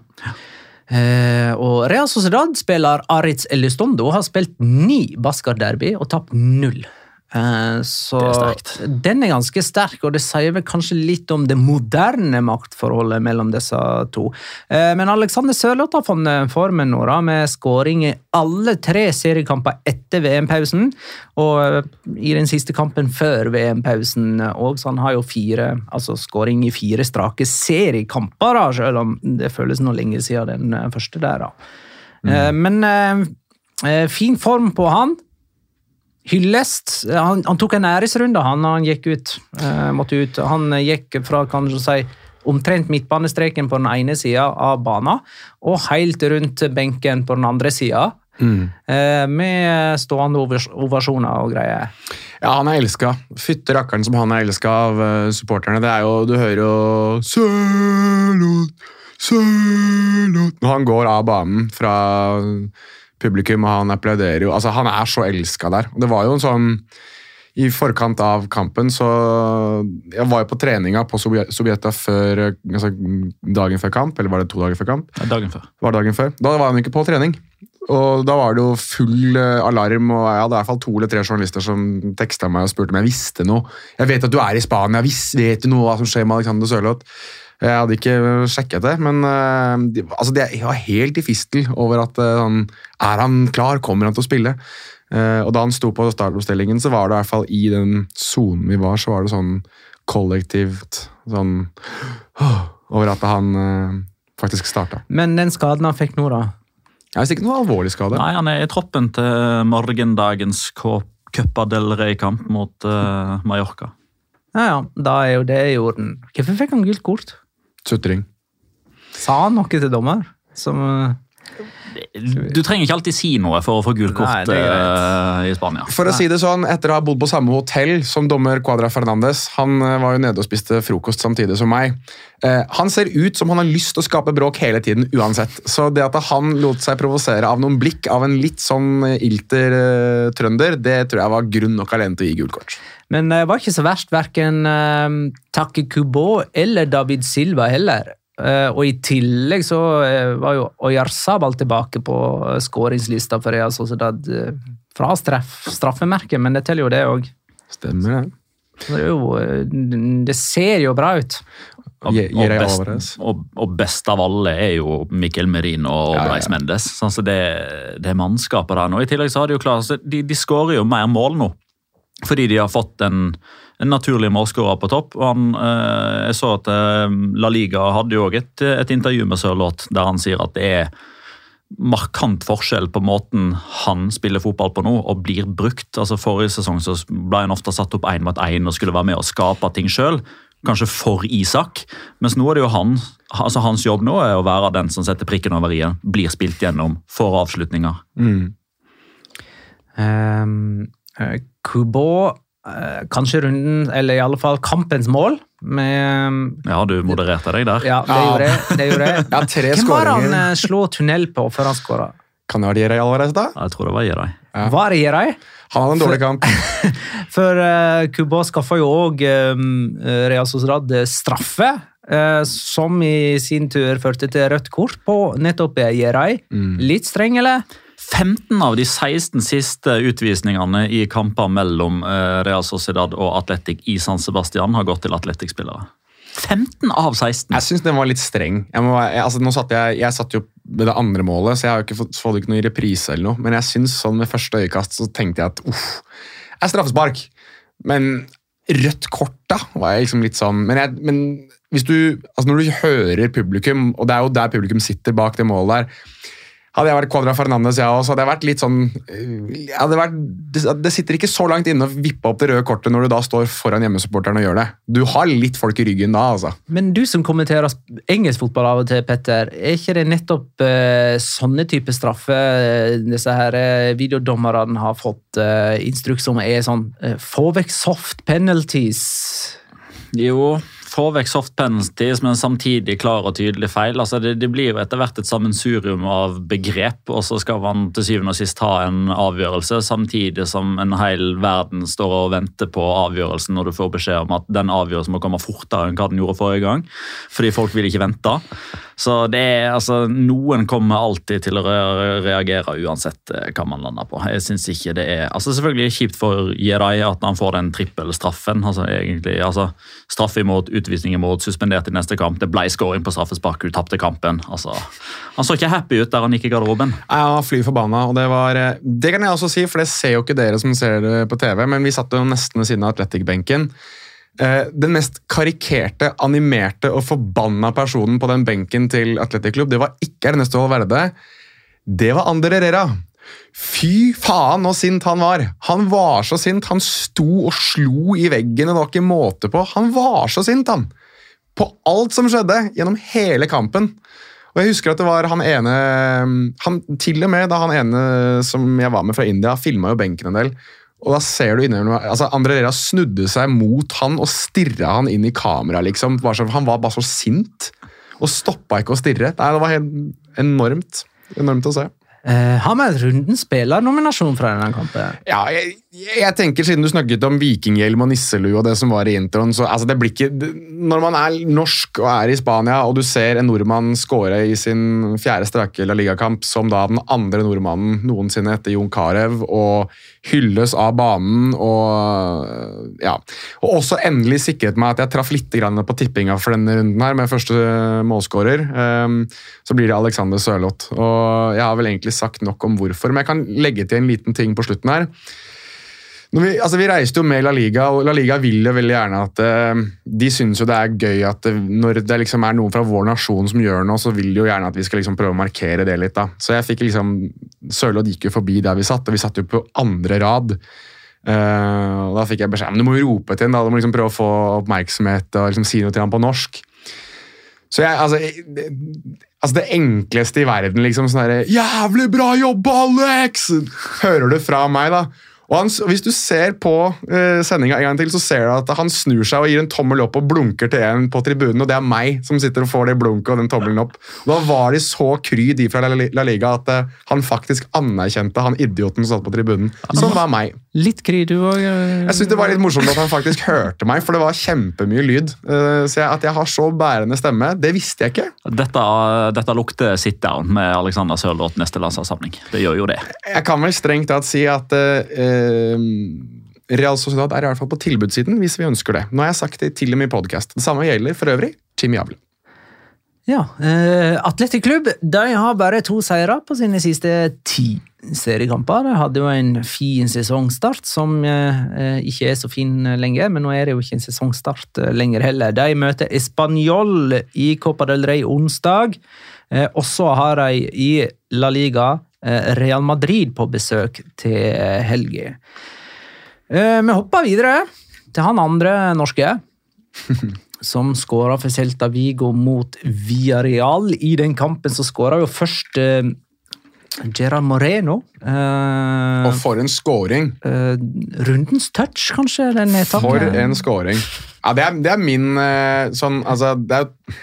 Eh, og Real Sociedad-spiller Aritz Elistondo har spilt ni Baskar-derby og tapt null. Eh, så er den er ganske sterk, og det sier vel kanskje litt om det moderne maktforholdet mellom disse to. Eh, men Alexander Sørloth har funnet formen nå, da, med skåring i alle tre seriekamper etter VM-pausen. Og eh, i den siste kampen før VM-pausen òg, så han har jo fire, altså skåring i fire strake seriekamper, da, selv om det føles noe lenger siden den første der. da. Mm. Men fin form på han. Hyllest. Han, han tok en æresrunde han han gikk ut. Uh, måtte ut. Han gikk fra kan du si, omtrent midtbanestreken på den ene sida av banen, og helt rundt benken på den andre sida. Eh, med stående ovasjoner og greier. Ja, han er elska. Fytte rakkeren som han er elska av eh, supporterne. Det er jo, Du hører jo Sølot, Sølot Når han går av banen fra publikum, og han applauderer jo altså Han er så elska der. Det var jo en sånn I forkant av kampen så Jeg var jo på treninga på Sovjet- Sovjeta før, altså, dagen før kamp, eller var det to dager før kamp? Dagen før. var dagen før. Da var han ikke på trening. Og da var det jo full eh, alarm, og jeg hadde i hvert fall to eller tre journalister som teksta meg og spurte om jeg visste noe. Jeg vet at du er i Spania, vis, vet du noe hva som skjer med Alexander Sørloth? Jeg hadde ikke sjekket det, men eh, de, altså det, jeg var helt i fistel over at sånn, Er han klar? Kommer han til å spille? Uh, og da han sto på startoppstillingen, så var det i hvert fall i den sonen vi var, så var det sånn kollektivt sånn Over at han uh, faktisk starta. Men den skaden han fikk nå, da? Jeg visste ikke noe alvorlig skade. Nei, Han er i troppen til morgendagens Copa del Rey-kamp mot uh, Mallorca. Ja, ja, da er jo det i orden. Hvorfor fikk han gult kort? Sutring. Sa han noe til dommer? Som eh, Du trenger ikke alltid si noe for å få gult kort eh, i Spania. For å si det sånn, Etter å ha bodd på samme hotell som dommer Cuadra Fernandes Han eh, var jo nede og spiste frokost samtidig som meg. Eh, han ser ut som han har lyst til å skape bråk hele tiden uansett. Så det at han lot seg provosere av noen blikk av en litt sånn ilter trønder, det tror jeg var grunn nok alene til å gi gult kort. Men det var ikke så verst, verken uh, Take Kubo eller David Silva heller. Eh, og i tillegg så eh, var jo Oyarzabal tilbake på uh, skåringslista for Real Sociedad uh, fra straff, straffemerket, men det teller jo det òg. Stemmer det. Det, er jo, eh, det ser jo bra ut. Og, og, best, og, og best av alle er jo Mikkel Merino og Ja, Mendes. Sånn, så det, det mannskapet der nå. I tillegg så har de jo klart, de, de skårer jo mer mål nå. Fordi de har fått en, en naturlig målskårer på topp. og han, eh, Jeg så at eh, La Liga hadde jo også et, et intervju med Sørloth der han sier at det er markant forskjell på måten han spiller fotball på nå og blir brukt. Altså Forrige sesong så ble han ofte satt opp én mot én og skulle være med og skape ting sjøl. Kanskje for Isak, mens nå er det jo han, altså hans jobb nå er å være den som setter prikken over i-en, blir spilt gjennom, får avslutninger. Um, eh, Kubo, kanskje runden, eller i alle fall kampens mål. Med, Ja, du modererte deg der. ja, det gjorde jeg. Det gjorde jeg. [LAUGHS] Ja, tre Hvem var det han uh, slo slå tunnel på før han skåra? Kan det være Jirai Alvarez, da? Jeg tror det var Jirai Ja. Var det Geray? Han hadde en dårlig kamp. [LAUGHS] For uh, Kubo skaffa jo òg Real Sociedad eh, straffe, Uh, som i sin tur førte til rødt kort på nettopp Geray. Litt streng, eller? 15 av de 16 siste utvisningene i kamper mellom eh, Real Sociedad og Atletic i San Sebastian har gått til Atletic-spillere. 15 av 16! Jeg syns den var litt streng. Jeg, må, jeg, altså, satt jeg, jeg satt jo ved det andre målet, så jeg har jo ikke fått, fått ikke noe i reprise. eller noe, Men jeg syns sånn med første øyekast så tenkte jeg at uff, er straffespark. Men rødt kort, da, var jeg liksom litt sånn Men, jeg, men hvis du, altså når du hører publikum, og det er jo der publikum sitter bak det målet der Hadde jeg vært Quadra Fernandes, jeg så hadde jeg vært litt sånn jeg hadde vært, det, det sitter ikke så langt inne å vippe opp det røde kortet når du da står foran hjemmesupporteren og gjør det. Du har litt folk i ryggen da, altså. Men du som kommenterer engelsk fotball av og til, Petter, er ikke det nettopp eh, sånne type straffer eh, disse her eh, videodommerne har fått eh, instruks om er sånn eh, Få vekk soft penalties. Jo, få vekk soft men samtidig klar og tydelig feil. Altså, det, det blir jo etter hvert et sammensurium av begrep, og så skal man til syvende og sist ha en avgjørelse, samtidig som en hel verden står og venter på avgjørelsen når du får beskjed om at den avgjørelsen må komme fortere enn hva den gjorde forrige gang, fordi folk vil ikke vente. Så det er, altså, Noen kommer alltid til å reagere uansett eh, hva man lander på. Jeg synes ikke det er, altså Selvfølgelig kjipt for Jedi at han får den trippelstraffen. altså egentlig, altså Straff imot, utvisning imot, suspendert i neste kamp. Det ble scoring på straffespark, hun tapte kampen. altså Han så ikke happy ut der han gikk i garderoben. Ja, fly forbanna, og det var eh, Det kan jeg også si, for det ser jo ikke dere som ser det på TV, men vi satt jo nesten ved siden av Athletic-benken. Eh, Den mest karikerte, animerte og forbanna personen på den benken til Atletic Club, det var ikke Ernesto Valverde. Det var Ander Herrera. Fy faen så sint han var! Han var så sint. Han sto og slo i veggen, og det var ikke måte på. Han var så sint, han! På alt som skjedde gjennom hele kampen. Og jeg husker at det var han ene han, Til og med da han ene som jeg var med fra India, filma jo benken en del. Og da ser du innimellom altså André Lera snudde seg mot han og stirra han inn i kamera. liksom. Han var bare så sint og stoppa ikke å stirre. Nei, Det var helt enormt. Enormt å se. Eh, har vi en rundens spillernominasjon fra denne kampen? Ja, jeg, jeg tenker Siden du snakket om vikinghjelm og nisselue og det som var i introen så altså det blir ikke, Når man er norsk og er i Spania, og du ser en nordmann skåre i sin fjerde strake La Liga-kamp, som da den andre nordmannen noensinne etter Jon Carew, og hylles av banen og ja. Og også endelig sikret meg at jeg traff litt på tippinga for denne runden her, med første målskårer. Um, så blir det Alexander Sørloth. Og jeg har vel egentlig sagt nok om hvorfor, men jeg kan legge til en liten ting på slutten her. Vi, altså vi reiste jo med La Liga, og La Liga vil jo veldig gjerne at uh, De syns jo det er gøy at det, når det liksom er noen fra vår nasjon som gjør noe, så vil de jo gjerne at vi skal liksom prøve å markere det litt. da. Så jeg fikk liksom Sørloth gikk jo forbi der vi satt, og vi satt jo på andre rad. Uh, og Da fikk jeg beskjed men du må jo rope til ham, da. du må liksom prøve å få oppmerksomhet og liksom si noe til ham på norsk. Så jeg, altså, altså Det enkleste i verden, liksom sånn derre 'Jævlig bra jobba, Alex!' Hører du fra meg, da. Og han, Hvis du ser på uh, sendinga en gang til, så ser du at han snur seg og gir en tommel opp og blunker til en på tribunen, og det er meg som sitter og får det blunket og den tommelen opp. Og Da var de så kry, de fra La Liga, at uh, han faktisk anerkjente han idioten som satt på tribunen. Som var meg. Litt kry, du òg. Jeg synes det var litt morsomt at han faktisk hørte meg, for det var kjempemye lyd. Uh, Så jeg, At jeg har så bærende stemme, det visste jeg ikke. Dette, dette lukter sit down med Alexander Sørloth neste landslagssamling. Det gjør jo det. Jeg kan vel strengt tatt si at eh, Real Sociedad er i hvert fall på tilbudssiden hvis vi ønsker det. Nå har jeg sagt det til og med i podkast. Det samme gjelder for øvrig Jimmy Avlen. Ja, eh, Atletic Klubb de har bare to seire på sine siste ti seriekamper. De hadde jo en fin sesongstart, som eh, ikke er så fin lenger, men nå er det jo ikke en sesongstart eh, lenger heller. De møter Español i Copa del Rey onsdag, eh, og har de i La Liga eh, Real Madrid på besøk til eh, helga. Eh, vi hopper videre til han andre norske [LAUGHS] som skåra for Celta Vigo mot Villarreal. I den kampen så skåra jo først eh, Gerard Moreno. Eh, Og for en scoring! eh, rundens touch, kanskje? For en scoring. Ja, det er, det er min eh, sånn Altså, det er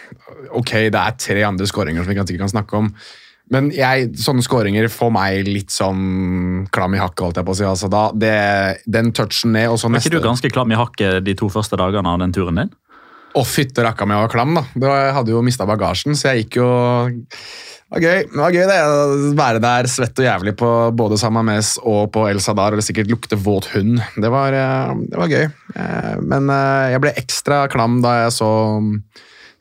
Ok, det er tre andre skåringer som vi kanskje sikkert kan snakke om. Men jeg, sånne scoringer får meg litt sånn klam i hakket, holdt jeg på å si. Altså, da, det, den touchen ned, og så Var neste ikke du ganske klam i hakket de to første dagene av den turen din? Å, fytte rakka meg, jeg var klam, da. Var, jeg hadde jo mista bagasjen, så jeg gikk jo Det var gøy, det var gøy det, å være der svett og jævlig på både Samames og på El Sadar, og det sikkert lukte våt hund. Det var, eh, det var gøy. Eh, Men eh, jeg ble ekstra klam da jeg så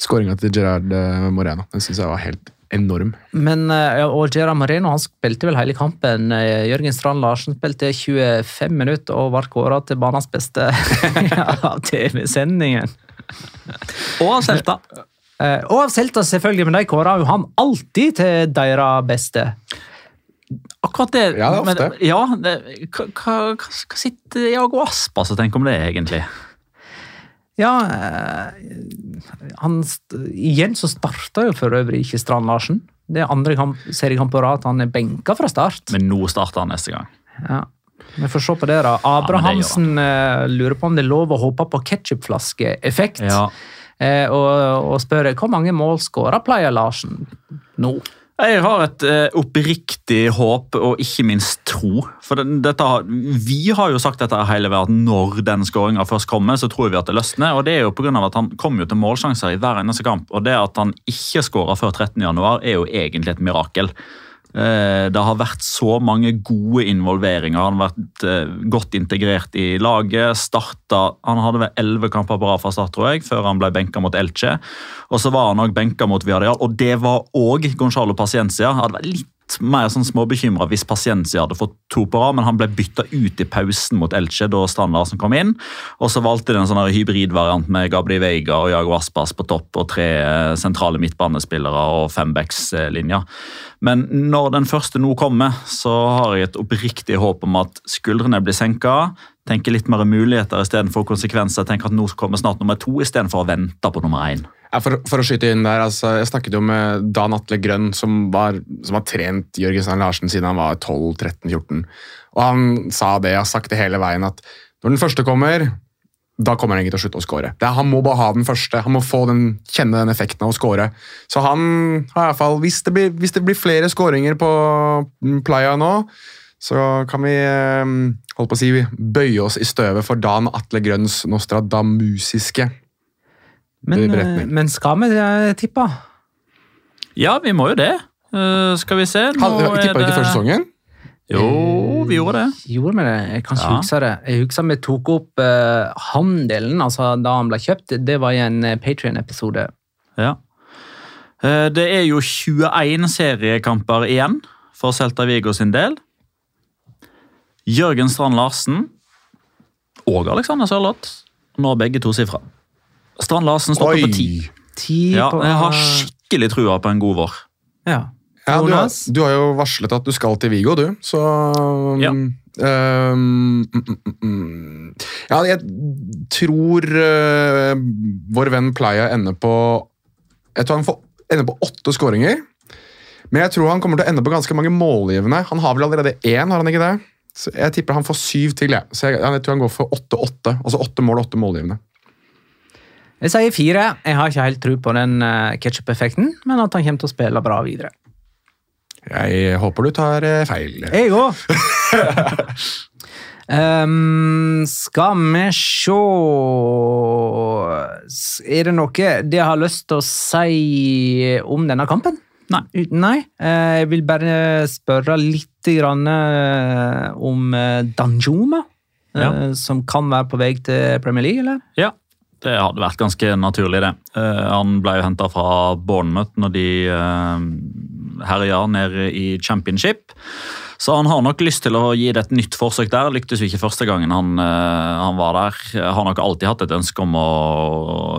skåringa til Gerard Moreno. Den syns jeg var helt enorm. Men, eh, og Gerard Moreno han spilte vel hele kampen. Eh, Jørgen Strand Larsen spilte 25 minutter og ble kåra til banens beste [LAUGHS] av TV-sendingen. Og av Selta. Og av Selta, selvfølgelig, men de kåra jo han alltid til deres beste. Akkurat det. Ja, det er ofte. Men, ja, det, hva, hva, hva hva sitter Jago Aspas og tenker om det, egentlig? Ja, eh, han, st- igjen så starta jo for øvrig ikke Strand Larsen. Det er andre kamp, seriekamp på rad han er benka fra start. Men nå starter han neste gang. Ja. Vi får se på det, da. Abrahamsen eh, lurer på om det er lov å håpe på ketsjupflaskeeffekt. Ja. Eh, og, og spør hvor mange mål skåra pleier Larsen nå. Jeg har et eh, oppriktig håp og ikke minst tro. For dette, Vi har jo sagt dette hele veien at når den skåringa først kommer, så tror vi at det løsner. og Det er jo på grunn av at han kommer til målsjanser i hver eneste kamp. og Det at han ikke skåra før 13.1, er jo egentlig et mirakel. Eh, Det har vært så mange gode involveringer. Han har vært eh, godt integrert i laget. Startet, han hadde vel elleve kamper på rad fra start, tror jeg, før han ble benka mot Elche. Og så var han òg benka mot Viadial, og det var òg Gonzalo Paciencia. Hadde vært litt mer sånn småbekymra hvis Paciencia hadde fått to på rad, men han ble bytta ut i pausen mot Elche da Strand Larsen kom inn. Og så valgte de en sånn hybridvariant med Gabri Veiga og Jago Aspas på topp og tre eh, sentrale midtbanespillere og fembackslinjer. Men når den første nå kommer, så har jeg et oppriktig håp om at skuldrene blir senka. Tenker litt mer muligheter istedenfor konsekvenser. Tenker at nå kommer snart nummer to istedenfor å vente på nummer én. For, for å skyte inn der, altså, Jeg snakket jo med Dan Atle Grønn, som, var, som har trent Jørgen Stein Larsen siden han var 12-13-14. Og Han sa det, jeg har sagt det hele veien, at når den første kommer, da kommer han ikke til å slutte å score. Han må bare ha den første. Han må få den, kjenne den effekten av å score. Så han har i hvert fall, hvis det hvis det blir flere skåringer på Playa nå, så kan vi eh, holdt på å si, bøye oss i støvet for Dan Atle Grønns nostradamusiske Men, eh, men skal vi eh, tippe? Ja, vi må jo det. Uh, skal vi se. Nå Hadde, det... tippa ikke første sesongen? Jo, vi gjorde det. Gjorde vi det? Jeg kan ikke Ja. huske det. Jeg husker vi tok opp uh, handelen, altså da han ble kjøpt. Det var i en Patrion-episode. Ja. Uh, Det er jo 21 seriekamper igjen for Celta Vigo sin del. Jørgen Strand Larsen og Alexander Sørloth når begge to sifra. Strand Larsen stopper på ti. Ti Ja, på jeg har skikkelig trua på en god vår. Ja. Ja, du, har, du har jo varslet at du skal til Vigo, du, så Ja. Um, mm, mm, mm. Ja, jeg tror uh, vår venn Playa ender på Jeg tror han får, ender på åtte skåringer. Men jeg tror han kommer til å ende på ganske mange målgivende. Han har vel allerede én, har han ikke det? Så jeg tipper han får syv til. Jeg. Så jeg, jeg tror han går for åtte-åtte. Altså åtte mål og åtte målgivende. Jeg sier fire. Jeg har ikke helt tro på den uh, ketsjup-effekten, men at han kommer til å spille bra videre. Jeg håper du tar eh, feil. Jeg òg! um, [LAUGHS] skal vi se Er det noe jeg har lyst til å si om denne kampen? Nei. Nei. Eh, Jeg vil bare spørre litt eh, om eh, Danjuma, eh, Ja. som kan være på vei til Premier League, eller? Ja, det hadde vært ganske naturlig, det. Eh, han ble jo henta fra Bournemouth når de uh, herja nede i championship. Så han har nok lyst til å gi det et nytt forsøk der. Lyktes jo ikke første gangen han, eh, han var der. Har nok alltid hatt et ønske om å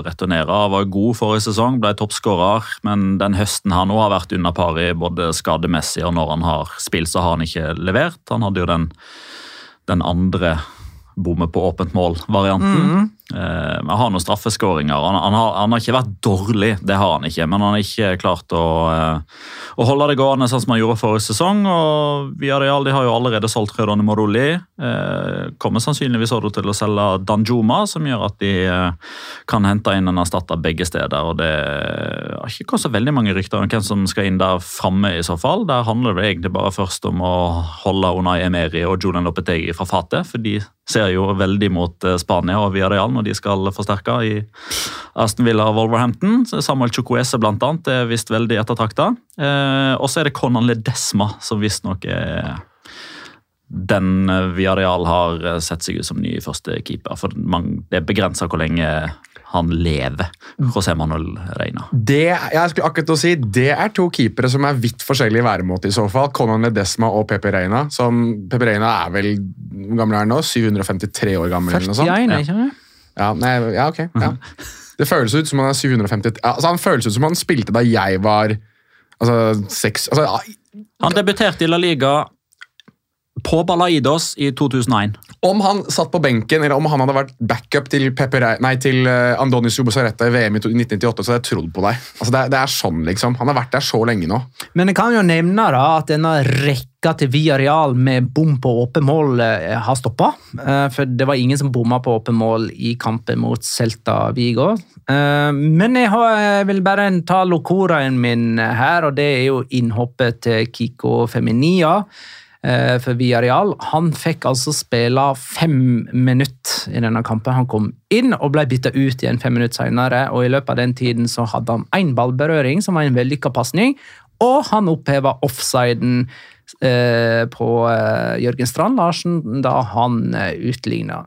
returnere. Han var god forrige sesong, ble toppskårer, men den høsten her nå har vært under par både skademessig og når han har spilt, så har han ikke levert. Han hadde jo den, den andre bomme på åpent mål-varianten. Eh, han har noen straffeskåringer. Han, han, han har ikke vært dårlig, det har han ikke, men han har ikke klart å, eh, å holde det gående sånn som han gjorde forrige sesong. og Villarreal de har jo allerede solgt Rødane Moroli. Eh, kommer sannsynligvis også til å selge Danjuma, som gjør at de eh, kan hente inn en erstatter begge steder. og Det har ikke kommet så veldig mange rykter om hvem som skal inn der framme, i så fall. Der handler det egentlig bare først om å holde Unai Emeri og Julian Lopetegi fra fatet, for de ser jo veldig mot eh, Spania og Villarreal når de skal forsterke i Aston Villa og Wolverhampton. Så Samuel Chukwese blant annet er visst veldig ettertrakta. Eh, og så er det Conan Ledesma som visstnok er den Viareal Villarreal har eh, sett seg ut som ny første keeper. For man, det er begrensa hvor lenge han lever, José Manuel Reina. Det, jeg skulle akkurat å si, det er to keepere som er vidt forskjellige i væremåte i så fall. Conan Ledesma og Pepe Reina. Som Pepe Reina er vel hvor gammel er han nå? 753 år gammel? eller noe sånt? 41, sant? Ja, nei, ja ok. Ja. Det føles ut som han er 750 altså Han føles ut som han spilte da jeg var altså, seks altså, ja, Han debuterte i La Liga på Balaidos i 2001. Om han satt på benken, eller om han hadde vært backup til, nei, til uh, Andonis Ubosaretta i VM i 1998, så hadde jeg trodd på deg. Altså, det, er, det er sånn, liksom. Han har vært der så lenge nå. Men jeg kan jo nevne da at denne rekka til Villarreal med bom på åpen mål eh, har stoppa. Eh, for det var ingen som bomma på åpen mål i kampen mot Celta Vigo. Eh, men jeg, har, jeg vil bare ta locoraen min her, og det er jo innhoppet til Kiko Feminia eh, for Villarreal. Han fikk altså spille fem minutter i denne kampen. Han kom inn og ble bytta ut igjen fem minutter senere, og i løpet av den tiden så hadde han én ballberøring, som var en vellykka pasning, og han oppheva offsiden eh, på eh, Jørgen Strand Larsen da han eh, utligna.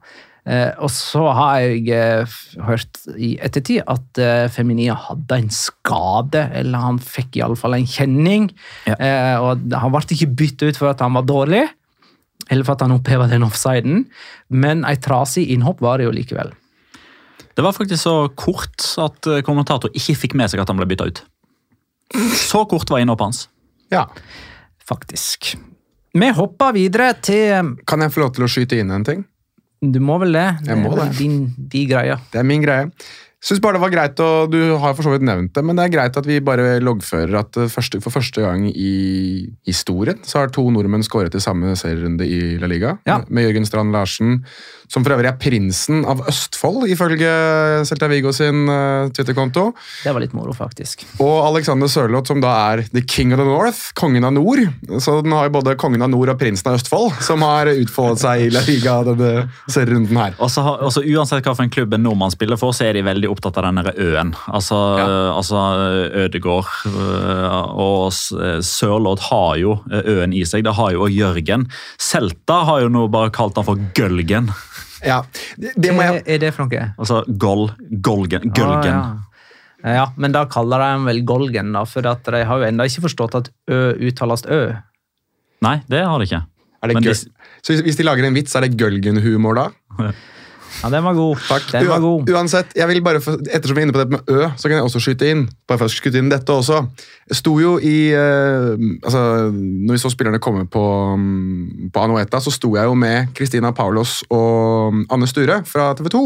Eh, og så har jeg eh, hørt i ettertid at eh, Feminia hadde en skade, eller han fikk iallfall en kjenning. Ja. Eh, og han ble ikke bytta ut for at han var dårlig, eller for at han oppheva den offsiden, men ei trasig innhopp var det jo likevel. Det var faktisk så kort at kommentator ikke fikk med seg at han ble bytta ut. Så kort var innhoppet hans. Ja. Faktisk. Vi hopper videre til Kan jeg få lov til å skyte inn en ting? Du må vel det? Må er det. Din, de greia. Det er min greie. Syns bare det var greit, og du har for så vidt nevnt det, men det er greit at vi bare loggfører at første, for første gang i historien så har to nordmenn skåret i samme serierunde i La Liga. Ja. Med Jørgen Strand Larsen, som for øvrig er prinsen av Østfold, ifølge Celta Vigo sin uh, Twitter-konto. Det var litt moro, faktisk. Og Alexander Sørloth, som da er the king of the north, kongen av nord. Så den har jo både kongen av nord og prinsen av Østfold, som har utfoldet seg i La Liga denne serierunden her. Og så uansett hva for en klubb en nordmann spiller for, så er de veldig opptatt av den der øen. Altså, altså Ødegård øh, og S- Sørloth har jo øen i seg. Det har jo Jørgen. Selta har jo nå bare kalt han for Gølgen. Ja, det, det må jeg... er det for noe? Altså Gol, Golgen, Gølgen. Ah, ja. ja, men da kaller de den vel Golgen, da, for at de har jo ennå ikke forstått at Ø uttales Ø. Nei, det har de ikke. Er det Men de- Så hvis de lager en vits, er det Gølgen-humor da? [LAUGHS] Ja, den var god. Den var god. Uansett, jeg vil bare, ettersom vi er inne på det med Ø, så kan jeg også skyte inn. Bare for å skyte inn dette også. Jeg sto jo i eh, altså, Når vi så spillerne komme på, mm, på Anueta, så sto jeg jo med Christina Paulos og mm, Anne Sture fra TV 2.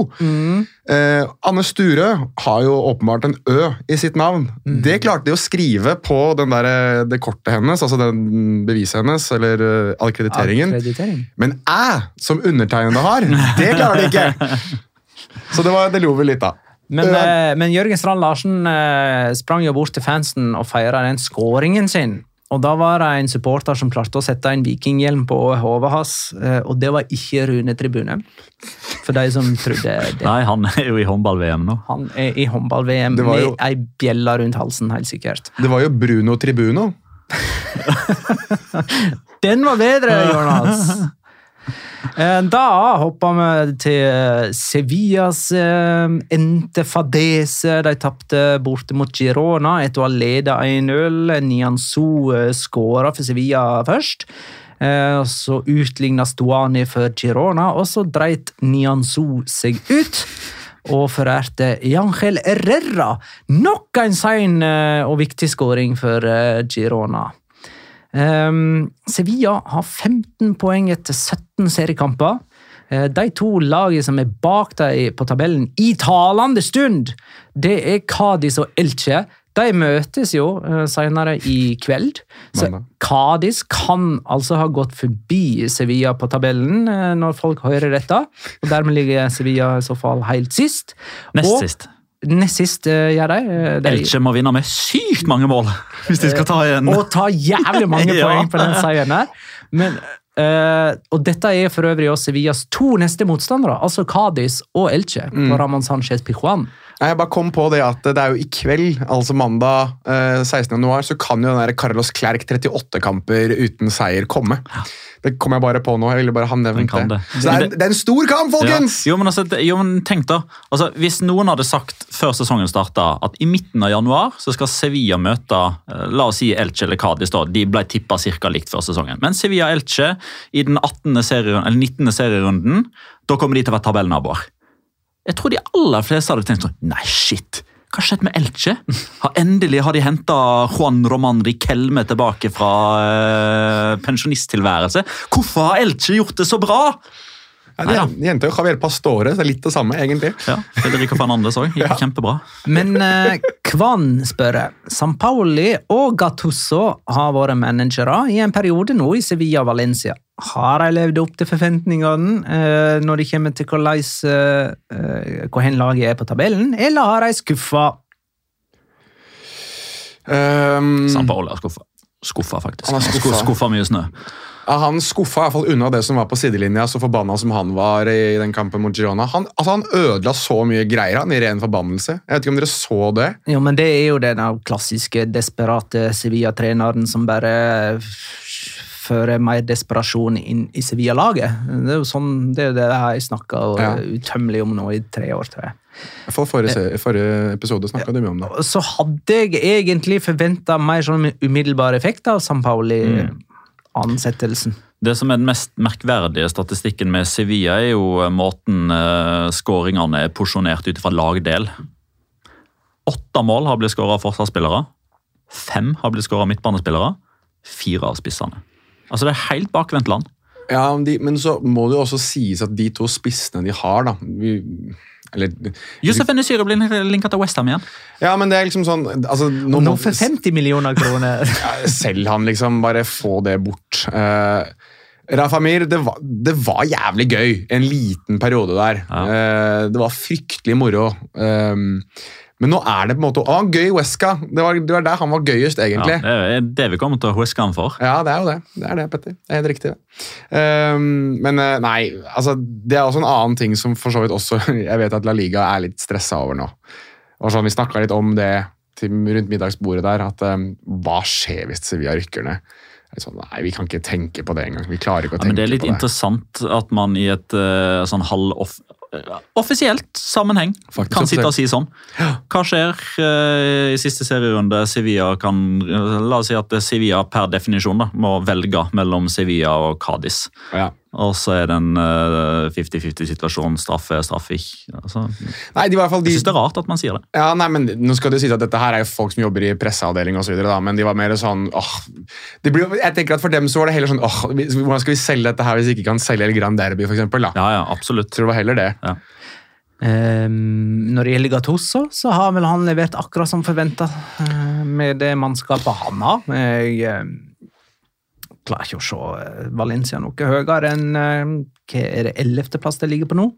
Eh, Anne Sture har jo åpenbart en Ø i sitt navn. Det klarte de å skrive på den der, eh, det kortet hennes, altså den beviset hennes, eller eh, akkrediteringen. Akkreditering. Men æ, som undertegnede har, det klarer de ikke! Så det, var, det lo vi litt av. Men, eh, men Jørgen Strand Larsen uh, sprang jo bort til fansen og feira den skåringen sin. Og Da var det en supporter som klarte å sette en vikinghjelm på hodet hans, og det var ikke Rune Tribune. For de som trodde det. Nei, han er jo i håndball-VM nå. Han er i håndball-VM med jo- ei bjelle rundt halsen, helt sikkert. Det var jo Bruno Tribuno. [LAUGHS] Den var bedre, Jonas! [LAUGHS] Eh, Da hoppa vi til Sevillas eh, Entefadese. De tapte borte mot Girona etter å ha ledet 1-0. Nianzou eh, skåra for Sevilla først. Eh, Så utligna Stuani for Girona, og så dreit Nianzou seg ut. Og forærte Jangel Herrera nok en sein eh, og viktig skåring for eh, Girona. Um, Sevilla har 15 poeng etter 17 seriekamper. Eh, De to lagene som er bak dem på tabellen i talende stund, det er Cádiz og Elche. De møtes jo uh, senere i kveld. Så. Cádiz kan altså ha gått forbi Sevilla på tabellen eh, når folk hører dette. Og dermed ligger Sevilla i så fall helt sist. Nest Og- sist. Nest sist uh, gjør de. eh, de Elche må vinne med sykt mange mål [LAUGHS] hvis de skal ta igjen. og ta jævlig mange [LAUGHS] Ja. poeng på den seieren her. Men, uh, og dette er for øvrig også Sevillas to neste motstandere, altså Cádiz og Elche, Mm. på Ramón Sánchez Pijuan. Jeg bare kom på det at det er jo i kveld, altså mandag eh, 16. januar, så kan jo den der Carlos Clerc 38 kamper uten seier komme. Det kom jeg bare på nå. Jeg ville bare ha nevnt det. det. Så det er, det er en stor kamp, folkens! Ja. Jo, men altså, jo, men tenk da. Altså, hvis noen hadde sagt før sesongen starta at i midten av januar så skal Sevilla møte eh, la oss si Elche eller Cádiz. De ble tippa ca. likt før sesongen. Men Sevilla-Elche i den 18. Serie, eller 19. serierunden, da kommer de til å være tabellnaboer. Jeg tror de aller fleste hadde tenkt sånn Nei, shit! Hva har skjedd med Elche? Har endelig har de henta Juan Roman Riquelme tilbake fra øh, pensjonisttilværelse. Hvorfor har Elche gjort det så bra? Ja, de, de henter jo Javier Pastore, så det er litt det samme, egentlig. Ja, Federico Fernandes òg. Gikk kjempebra. Men eh, Kvan spør San Pauli og Gattusso har vært managere i en periode nå i Sevilla og Valencia. Har de levd opp til forventningene eh, når det kommer til hvordan, eh, eh, hvor hen laget er på tabellen, eller har de skuffa? Um, San Paolo er skuffa. Skuffa, faktisk. Han har skuffa. Skuffa, skuffa mye snø. Ja, han skuffa i hvert fall unna det som var på sidelinja, så forbanna som han var i den kampen mot Girona. Han, altså, han ødela så mye greier han i ren forbannelse. Jeg vet ikke om dere så det? Jo, men det er jo den klassiske desperate Sevilla-treneren som bare fører mer desperasjon inn i Sevilla-laget. Det er jo sånn, det er det jeg snakka Ja. utømmelig om nå i tre år, tror jeg. I forrige, forrige episode snakka du mye om det. Så hadde jeg egentlig forventa mer sånn umiddelbar effekt av San Pauli-ansettelsen. Det som er den mest merkverdige statistikken med Sevilla, er jo eh, måten uh, skåringene er porsjonert ut fra lagdel. Åtte mål har blitt skåra av forsvarsspillere. Fem har blitt skåra av midtbanespillere. Fire av spissene. Altså Det er helt bakvendt land. Ja, men de, men så må det jo også sies at de to spissene de har, da vi, Eller Josef Enesyre blir linka til Westham igjen. Ja, men det er liksom sånn altså, nå, nå for 50 millioner kroner! [LAUGHS] Ja, Selv han, liksom. Bare få det bort. Uh, Rafa Mir, det var, det var jævlig gøy en liten periode der. Ja. Uh, det var fryktelig moro. Um, men nå er det på en måte Å, gøy Wesca. Det var, det var der han var gøyest, egentlig. Ja, det er det vi kommer til å huske han for. Ja, det er jo det. Det er det, Petter. Det er helt riktig. det. Um, men eh, nei, altså, det er også en annen ting som for så vidt også [LAUGHS] Jeg vet at La Liga er litt stressa over nå. Og sånn, Vi snakka litt om det til, rundt middagsbordet der, at um, hva skjer hvis Sevilla rykker ned? Sånn, nei, Vi kan ikke tenke på det engang. Vi klarer ikke å Ja, tenke men Det er litt interessant at man i et uh, sånn halvoff... eh, Offisielt sammenheng Faktisk kan sitte og si sånn. Hva skjer eh, i siste serierunde? Sevilla kan La oss si at Sevilla per definisjon da, må velge mellom Sevilla og Cádiz. Ja. Og så er det en eh, 50-50-situasjon. Straffe, straffe ikke. Altså, Nei, de, var i jeg syns det er rart at man sier det. Ja, nei, men Nå skal det sies at dette her er jo folk som jobber i presseavdeling og så videre, da, men de var mer sånn åh, det blir, Jeg tenker at For dem så var det heller sånn åh, hvordan skal vi selge dette her hvis vi ikke kan selge El Grand Derby, for eksempel, da? Ja, ja, absolutt. Tror det var heller det. Ehm, når det gjelder Gattuso, så har vel han levert akkurat som forventa med det mannskapet han har. Jeg eh, klarer ikke å se eh, Valencia noe høyere enn eh, hva er det, 11.-plass det ligger på nå.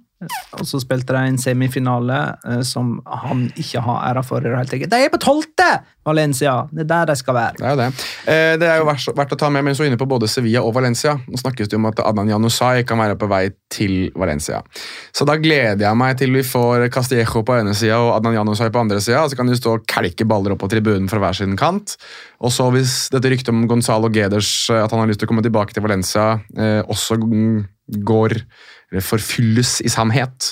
Og så spilte de en semifinale eh, som han ikke har æra for. i det hele tatt. De er på tolvte! Valencia! Det er der de skal være. Det er det. Eh, det er jo verdt, å ta med mens du inne på både Sevilla og Valencia. Nå snakkes det om at Adnan Janusai kan være på vei til Valencia. Så da gleder jeg meg til vi får Castillejo på ene sida og Adnan Janusai på andre sida. Så kan de stå og kelke baller opp på tribunen fra hver sin kant. Og så hvis dette ryktet om Gonzalo Geders, eh, at han har lyst til å komme tilbake til Valencia, også går forfylles i sannhet,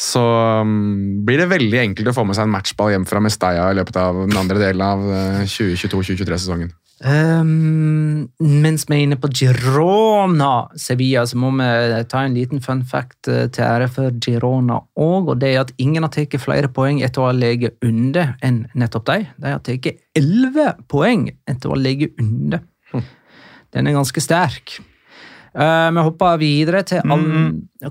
så um, blir det veldig enkelt å få med seg en matchball hjem fra Mestalla i løpet av den andre delen av eh, 2022-2023-sesongen. Um, mens vi er inne på Girona Sevilla, så må vi ta en liten fun fact eh, til ære for Girona òg. Og det er at ingen har tatt flere poeng etter å ha ligget under enn nettopp de. De har tatt elleve poeng etter å ha ligget under. Den er ganske sterk. Eh, vi hopper videre til all...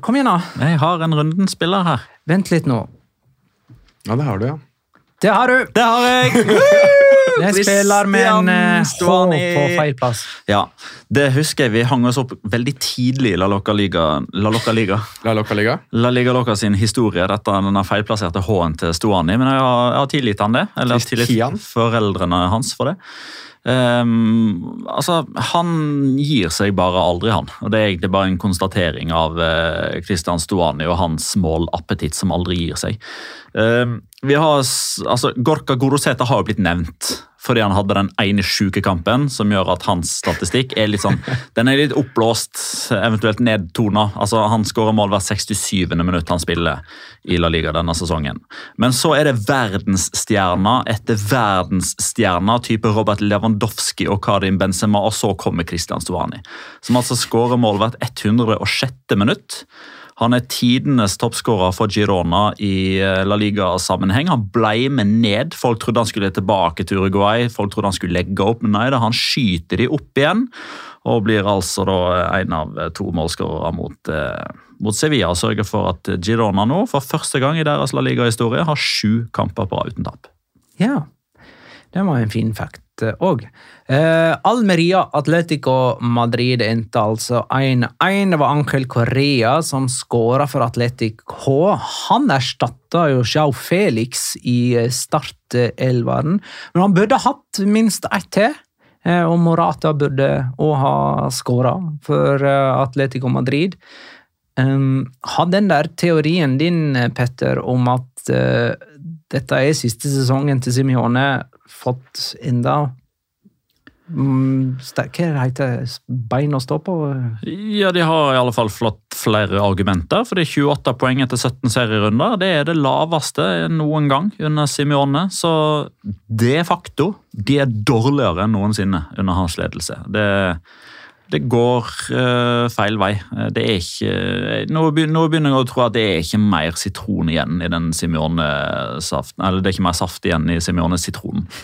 Kom igjen, da! Jeg har en Runden-spiller her. Vent litt nå. Ja, det har du, ja. Det har du! Det har jeg! [LAUGHS] Jeg spiller med en eh, H på feil plass. Ja, det husker jeg vi hang oss opp veldig tidlig i La Loca Liga. La Loca Liga. La Loca Liga. La Liga Loca sin historie, dette er denne feilplasserte H-en til Stuani. Men jeg har, jeg har tilgitt han det. Eller jeg har tilgitt foreldrene hans for det. Ehm, altså, Han gir seg bare aldri, han. Og Det er egentlig bare en konstatering av uh, Christian Stuani og hans målappetitt som aldri gir seg. Ehm, vi har, altså, Gorka Goroseta har jo blitt nevnt fordi han hadde den ene sjuke kampen som gjør at hans statistikk er litt sånn [LAUGHS] Den er litt oppblåst, eventuelt nedtona. Altså, han skårer mål hvert 67. minutt han spiller i La Liga denne sesongen. Men så er det verdensstjerner etter verdensstjerner, type Robert Lewandowski og Karim Benzema, og så kommer Christian Stuani. Som altså skårer mål hvert 106. minutt. Han er tidenes toppskårer for Girona i eh, La Liga-sammenheng. Han ble med ned. Folk trodde han skulle tilbake til Uruguay, folk trodde han skulle legge opp, men nei da, han skyter de opp igjen. Og blir altså da en av to målskårere mot, eh, mot Sevilla. Og sørger for at Girona nå, for første gang i deres La Liga-historie, har sju kamper på rad uten tap. Ja, det var en fin fact òg. Eh, Almeria Atletico Madrid endte altså 1-1. Det var Angel Correa som skåra for Atletic H. Han erstatta jo Jao Felix i startelveren, men han burde hatt minst ett til. Eh, og Morata burde òg ha skåra for eh, Atletico Madrid. Um, har den der teorien din, Petter, om at uh, dette er siste sesongen til Simione, fått enda mm, sterke heter bein å stå på? Ja, De har i alle fall fått flere argumenter. for det er 28 poeng etter 17 serierunder. Det er det laveste noen gang under Simione. Så de facto de er dårligere enn noensinne under hans ledelse. Det, det går uh, feil vei. Det er ikke, nå, begynner jeg å tro at det er ikke mer sitron igjen i den Simione-saften. Eller det er ikke mer saft igjen i Simione-sitronen. [LAUGHS]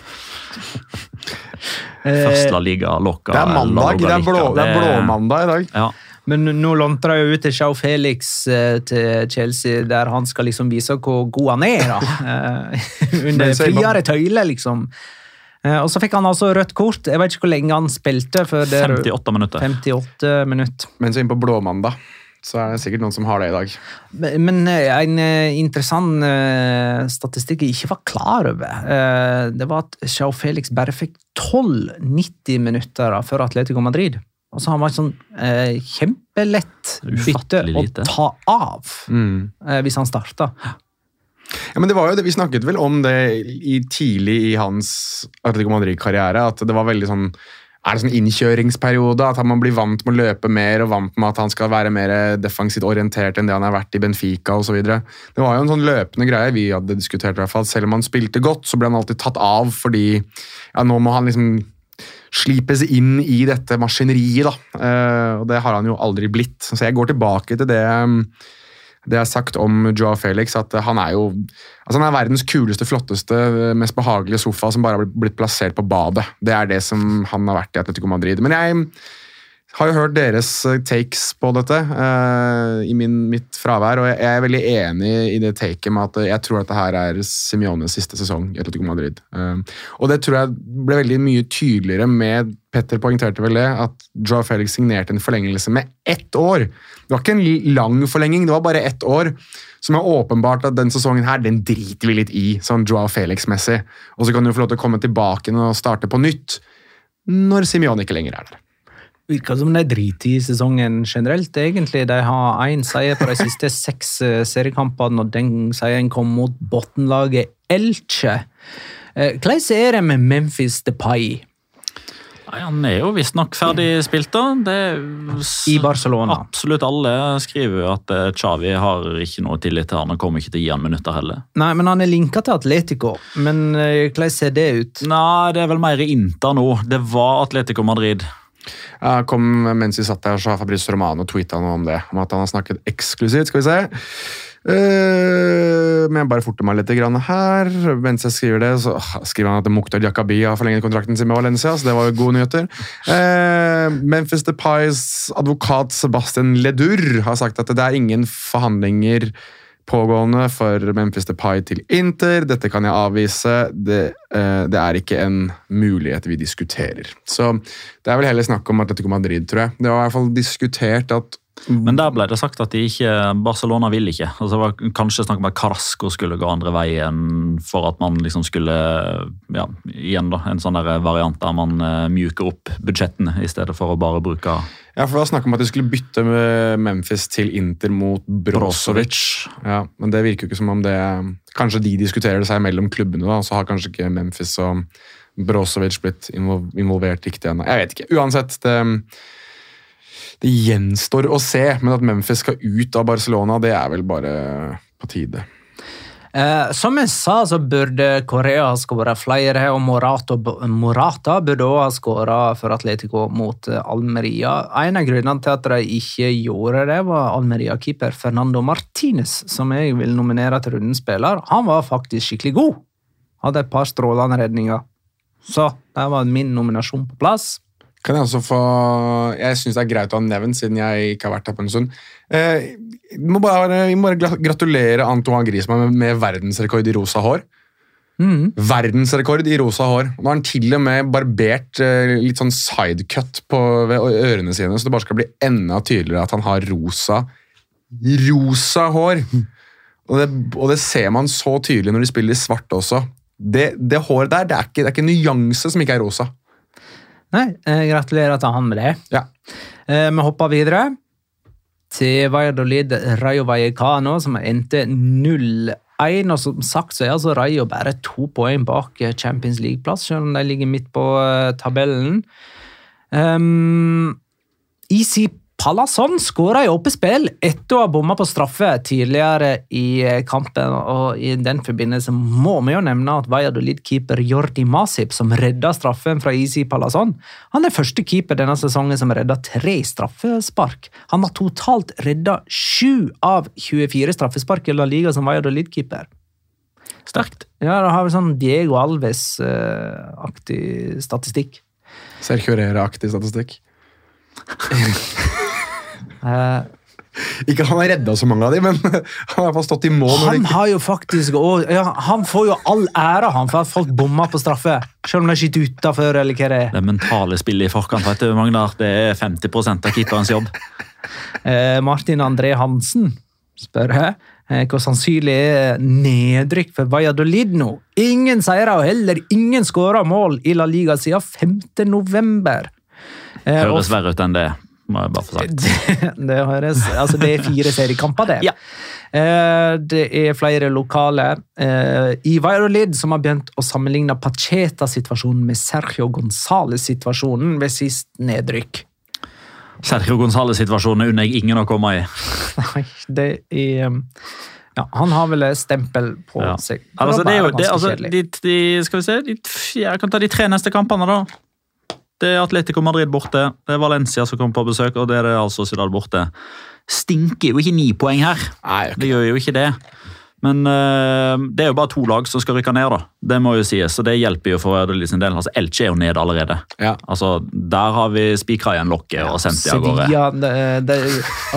Først La Liga, Locca Det er mandag. Det er, blå, det er blåmandag i dag. Ja. Men nå lånte de ut til Sjau Felix eh, til Chelsea, der han skal liksom vise hvor god han er. da. [LAUGHS] Eh, [LAUGHS] under friere tøyler, liksom. Eh, og så fikk han altså rødt kort. Jeg vet ikke hvor lenge han spilte. For det 58 minutter. 58 minutter. Men så inn på blåmandag så er det sikkert noen som har det i dag. Men en interessant statistikk jeg ikke var klar over, det var at Chau Felix bare fikk 12 90 minutter før Atletico Madrid. Og så har han vært sånn uh, kjempelett bytte å ta av mm. eh, hvis han starta. Ja, men det var jo det, Vi snakket vel om det i, tidlig i hans Atletico Madrid-karriere. At det var veldig sånn er det sånn innkjøringsperiode, at man blir vant med å løpe mer og vant med at han skal være mer defensivt orientert enn det han har vært i Benfica osv. Det var jo en sånn løpende greie vi hadde diskutert. i hvert fall. Selv om han spilte godt, så ble han alltid tatt av fordi ja, nå må han liksom slipes inn i dette maskineriet. da. Uh, og Det har han jo aldri blitt. Så jeg går tilbake til det det er sagt om Joao Felix, at han er jo altså han er verdens kuleste, flotteste, mest behagelige sofa som bare har blitt plassert på badet. Det er det som han har vært i Atletico Madrid. Men jeg har jo hørt deres eh, takes på dette uh, i min, mitt fravær, og jeg er veldig enig i det taket med at jeg tror at det her er Simiones siste sesong i Atletico Madrid. Uh, og det tror jeg ble veldig mye tydeligere med Petter poengterte vel det, at Joe Felix signerte en forlengelse med ett år. Det var ikke en lang forlenging, det var bare ett år. Som er åpenbart at den sesongen her, den driter vi litt i, sånn Joao Felix-messig. Og så kan du få lov til å komme tilbake og starte på nytt når Simione ikke lenger er der. Virker som de driter i sesongen generelt, egentlig. De har én seier på de siste [LAUGHS] seks eh, seriekampene, og den seieren kom mot bunnlaget Elche. Eh, hvordan er det med Memphis Depay? Nei, Han er jo visstnok ferdig spilt, da. Det I Barcelona. Absolutt alle skriver jo at Chavi Xavi har ikke noe tillit til han og kommer ikke til å gi han minutter heller. Nei, men han er linka til Atletico. Men hvordan ser det ut? Nei, Det er vel mer Inter nå. Det var Atletico Madrid. Ja, kom Mens vi satt der, så har Fabrice Romano tweeta noe om det. Om at han har snakket eksklusivt. Skal vi se. Uh, men jeg bare forter meg litt her. Mens jeg skriver det, så skriver han at Mukhtar Jakabi har forlenget kontrakten sin med Valencia. så det var jo gode nyheter. Uh, Memphis Depais advokat Sebastian Ledur har sagt at det er ingen forhandlinger pågående for Memphis Depay til Inter. Dette kan jeg avvise. Det, eh, det, er ikke en mulighet vi diskuterer. Så det er vel heller snakk om Atletico Madrid, tror jeg. Det var i hvert fall diskutert at men der ble det sagt at de ikke, Barcelona vil ikke. Altså det var kanskje snakk om at Carasco skulle gå andre veien for at man liksom skulle ja, Igjen da, en sånn der variant der man uh, mjuker opp budsjettene i stedet for å bare bruke Ja, for det var snakk om at de skulle bytte med Memphis til Inter mot Brozovic. Ja, Men det virker jo ikke som om det Kanskje de diskuterer det seg mellom klubbene, da, så har kanskje ikke Memphis og Brozovic blitt involvert riktig ennå. Jeg vet ikke. Uansett. det det gjenstår å se, men at Memphis skal ut av Barcelona, det er vel bare på tide. Eh, som jeg sa, så burde Korea ha skåra flere, og Morata, Morata burde også ha skåra for Atletico mot eh, Almeria. En av grunnene til at de ikke gjorde det, var Almeria-keeper Fernando Martinez, som jeg vil nominere til rundens spiller. Han var faktisk skikkelig god. Hadde et par strålende redninger. Så der var min nominasjon på plass. Kan jeg også få Jeg syns det er greit å ha nevnt, siden jeg ikke har vært her på en stund. Eh, vi må bare, vi må bare gratulere Antoine Griezmann med, med verdensrekord i rosa hår. Mm. Verdensrekord i rosa hår. Nå har han til og med barbert eh, litt sånn sidecut på ved ørene sine, så det bare skal bli enda tydeligere at han har rosa rosa hår. Og det, og det ser man så tydelig når de spiller i svart også. Det, det håret der, det er, ikke, det er ikke nyanse som ikke er rosa. Nei, eh, gratulerer til han med det. Ja. Eh, vi hopper videre til Valladolid Rayo Vallecano, som endte 0-1. Og som sagt så er altså Rayo bare to poeng bak eh, Champions League-plass, selv om de ligger midt på tabellen. Um, Easy Palazon skåra i åpent spill etter å ha bomma på straffe tidligere i eh, kampen. og I den forbindelse må vi jo nevne at Valladolid-keeper Jordi Masip, som redda straffen fra Easy Palazon, han er første keeper denne sesongen som redda tre straffespark. Han har totalt redda sju av 24 straffespark i La Liga som Valladolid-keeper. Sterkt. Ja, da har vi sånn Diego Alves-aktig statistikk. Sergio Herrera-aktig statistikk. [LAUGHS] Eh, Ikke at han har redda så mange av dem, men [LAUGHS] han har i hvert fall stått i mål. Han har jo faktisk også, ja, Han får jo all ære han for at folk bommer på straffe. Selv om de skyter utafor, eller hva det er. Det mentale spillet i forkant vet du, Magnar, det er 50% av keeperens jobb. [LAUGHS] Eh, Martin André Hansen spør jeg, eh, hvor sannsynlig er nedrykk for Valladolid nå. Ingen seire og heller ingen skåra mål i La Liga siden 5. november. Eh, Høres verre ut enn det, må jeg bare få sagt. det, det høres Altså, det er fire seriekamper, det. [LAUGHS] Ja. Eh, det er flere lokale Ivar og Lid som har begynt å sammenligne Pacheta-situasjonen med Sergio Gonzales-situasjonen ved sist nedrykk. Sergio Gonzales-situasjonen unner jeg ingen å komme i. [LAUGHS] Nei, det er um, Ja, han har vel stempel på Ja. seg. Altså, det er jo, det, altså, de, de, skal vi se, de, jeg kan ta de tre neste kampene, da. Det er Atletico Madrid borte, det er Valencia som kommer på besøk, og det er det altså Zidane borte. Stinker jo ikke ni poeng her. Nei, Det gjør jo ikke det. Men øh, det er jo bare to lag som skal rykke ned, da. Det må jo sies, så det hjelper jo for Ødelis sin del. Altså, Elche er jo nede allerede. Ja. Altså, Der har vi spikra igjen lokket og sendt dem av gårde. Sevilla det, det,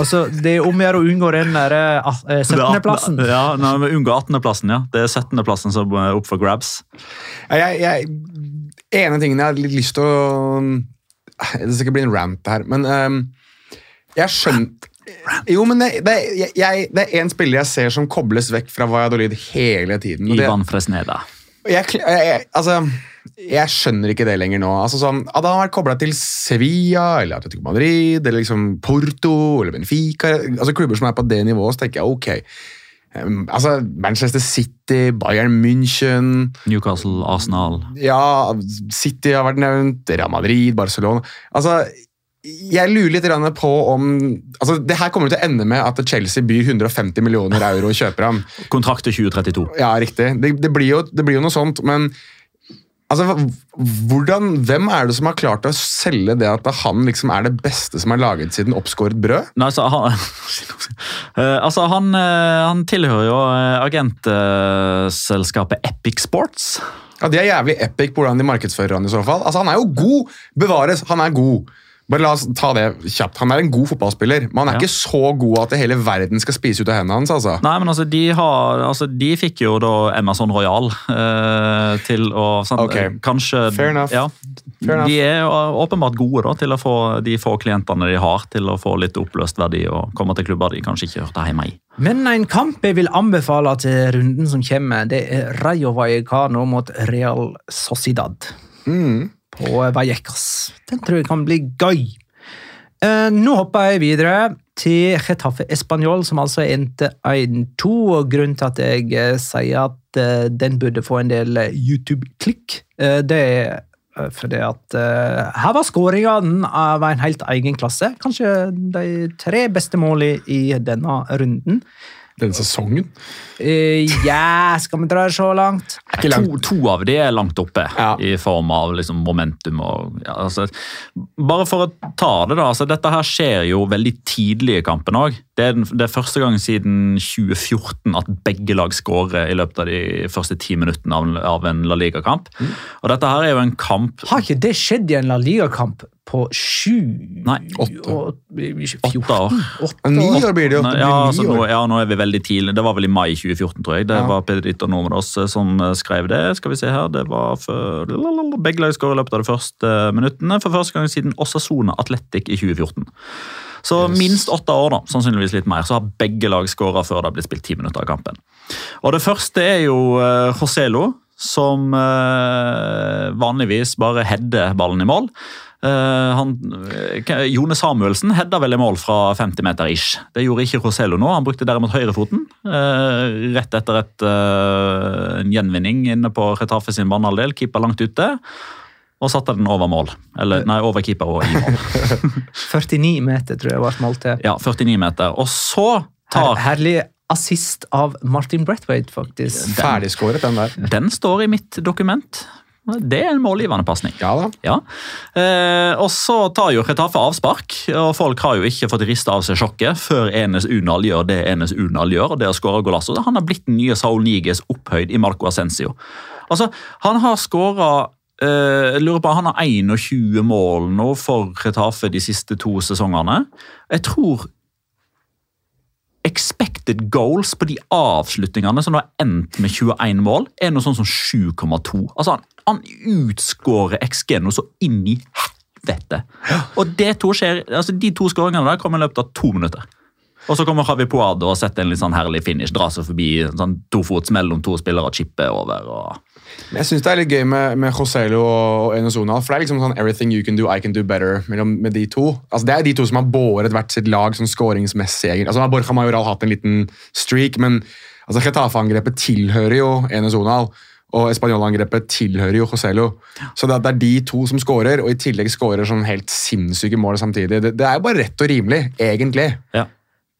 altså, det er om å gjøre å unngå den der eh, 17.-plassen. Ja, nei, vi unngår 18.-plassen, ja. Det er 17.-plassen som er opp for grabs. Ja, Jeg, jeg, ene tingen jeg har litt lyst til å Det skal ikke bli en rant her, men um, jeg skjønner Jo, men det, det, jeg- jeg, det er én spiller jeg ser som kobles vekk fra Valladolid hele tiden. det- Ivan Fresneda. jeg, jeg, altså, jeg skjønner ikke det lenger nå. Altså, sånn, Hadde han vært kobla til Sevilla eller Atletico Madrid eller liksom Porto eller Benfica, altså klubber som er på det nivået, så tenker jeg ok. Altså, Manchester City, Bayern München Newcastle, Arsenal. Ja, City har vært nevnt, Real Madrid, Barcelona Altså, jeg lurer litt på om altså, Det her kommer til å ende med at Chelsea byr 150 millioner euro og kjøper ham. Kontrakt til 2032. Ja, riktig. Det, det, blir jo, det blir jo noe sånt, men altså, hvordan, hvem er det som har klart å selge det at han liksom er det beste som er laget siden oppskåret brød? Nei, altså, han, [LAUGHS] Eh, altså, han, eh, han tilhører jo eh, agentselskapet Epic Sports. Ja, Det er jævlig epic hvordan de markedsfører han i så fall. Altså, Han er jo god! Bevares, han er god. Bare la oss ta det kjapt. Han er en god fotballspiller, men han er Ja. ikke så god at det hele verden skal spise ut av hendene hans. altså. Nei, men altså, de, har, altså, de fikk jo da Amazon Royal eh, til å sant, Ok. eh, Kanskje Fair enough. Ja, Fair enough. de er jo åpenbart gode da, til å få de få klientene de har, til å få litt oppløst verdi og komme til klubber de kanskje ikke hørte hjemme i. Men en kamp jeg vil anbefale til runden som kommer, det er Rayo Vallecano mot Real Sociedad Mm. På Vallecas. Den tror jeg kan bli gøy. Eh, nå hopper jeg videre til Getafe Español, som altså endte 1-2. og Grunnen til at jeg eh, sier at eh, den burde få en del YouTube-klikk, det er fordi at her var skåringene av en helt egen klasse. Kanskje de tre beste målene i denne runden. Denne sesongen. Uh, ja, skal vi dra det så langt? Ikke langt. To, to av de er langt oppe Ja. i form av liksom momentum. og ja, altså, Bare for å ta det, da. altså Dette her skjer jo veldig tidlig i kampen òg. Det, det er første gang siden 2014 at begge lag skårer i løpet av de første ti minuttene av, av en La Liga-kamp. Mm. Og dette her er jo en kamp Har ikke det skjedd i en La Liga-kamp på sju Nei, åtte. åtte år. Ni år. blir det jo. Ja, altså, nå, ja, nå er vi veldig tidlig. Det var vel i mai 2014, tror jeg. Det Ja. var Pedrito Nomeros eh, som eh, skrev det. Skal vi se her, det var før Begge lag skåret i løpet av de første minuttene. For første gang siden Osasona Atletic i 2014. Så minst åtte år, da. Sannsynligvis litt mer. Så har begge lag skåra før det har blitt spilt ti minutter av kampen. Og det første er jo uh, Joselo, som uh, vanligvis bare header ballen i mål. Eh, han, eh, Jone Samuelsen hedda vel i mål fra 50 meter ish. Det gjorde ikke Rosello nå. Han brukte derimot høyrefoten. eh, rett etter et, en gjenvinning inne på Retafe sin banehalvdel. Keeper langt ute. Og satte den over mål. Eller nei, over keeper og i mål. [LAUGHS] 49 meter, tror jeg var mål til. Ja, 49 meter. Og så Her, herlig assist av Martin Brathwaite, faktisk. Ferdigskåret, den der. Den står i mitt dokument. Det er en målgivende pasning. Ja da. Ja. Eh, og så tar jo Retafe avspark, og folk har jo ikke fått rista av seg sjokket før Enes Unal gjør det Enes Unal gjør, og det å skåre golasso. Han har blitt den nye Saul Niges opphøyd i Marco Ascencio. Altså, han har skåra eh, lurer på, Han har 21 mål nå for Retafe de siste to sesongene. Jeg tror expected goals på de avslutningene som har endt med 21 mål, er noe sånn som 7,2. Altså, han, han utskårer XG noe så inn i helvete. Og det to skjer, altså de to skåringene der kommer i løpet av to minutter. Og så kommer Javi Poado og setter en litt sånn herlig finish. Drar seg forbi sånn tofots mellom to spillere og chipper over. og... Men Jeg synes det er litt gøy med, med Joselo og Enosona. For det er liksom sånn everything you can do, I can do better mellom, med de to. Altså Det er de to som har båret hvert sitt lag sånn skåringsmessig. egentlig. Altså har Borja Majoral hatt en liten streak, men altså Getafe-angrepet tilhører jo Enosonal. Og Español-angrepet tilhører jo Joselo. Så det, det er de to som skårer, og i tillegg skårer sånn helt sinnssyke mål samtidig. Det, det er jo bare rett og rimelig, egentlig. Ja.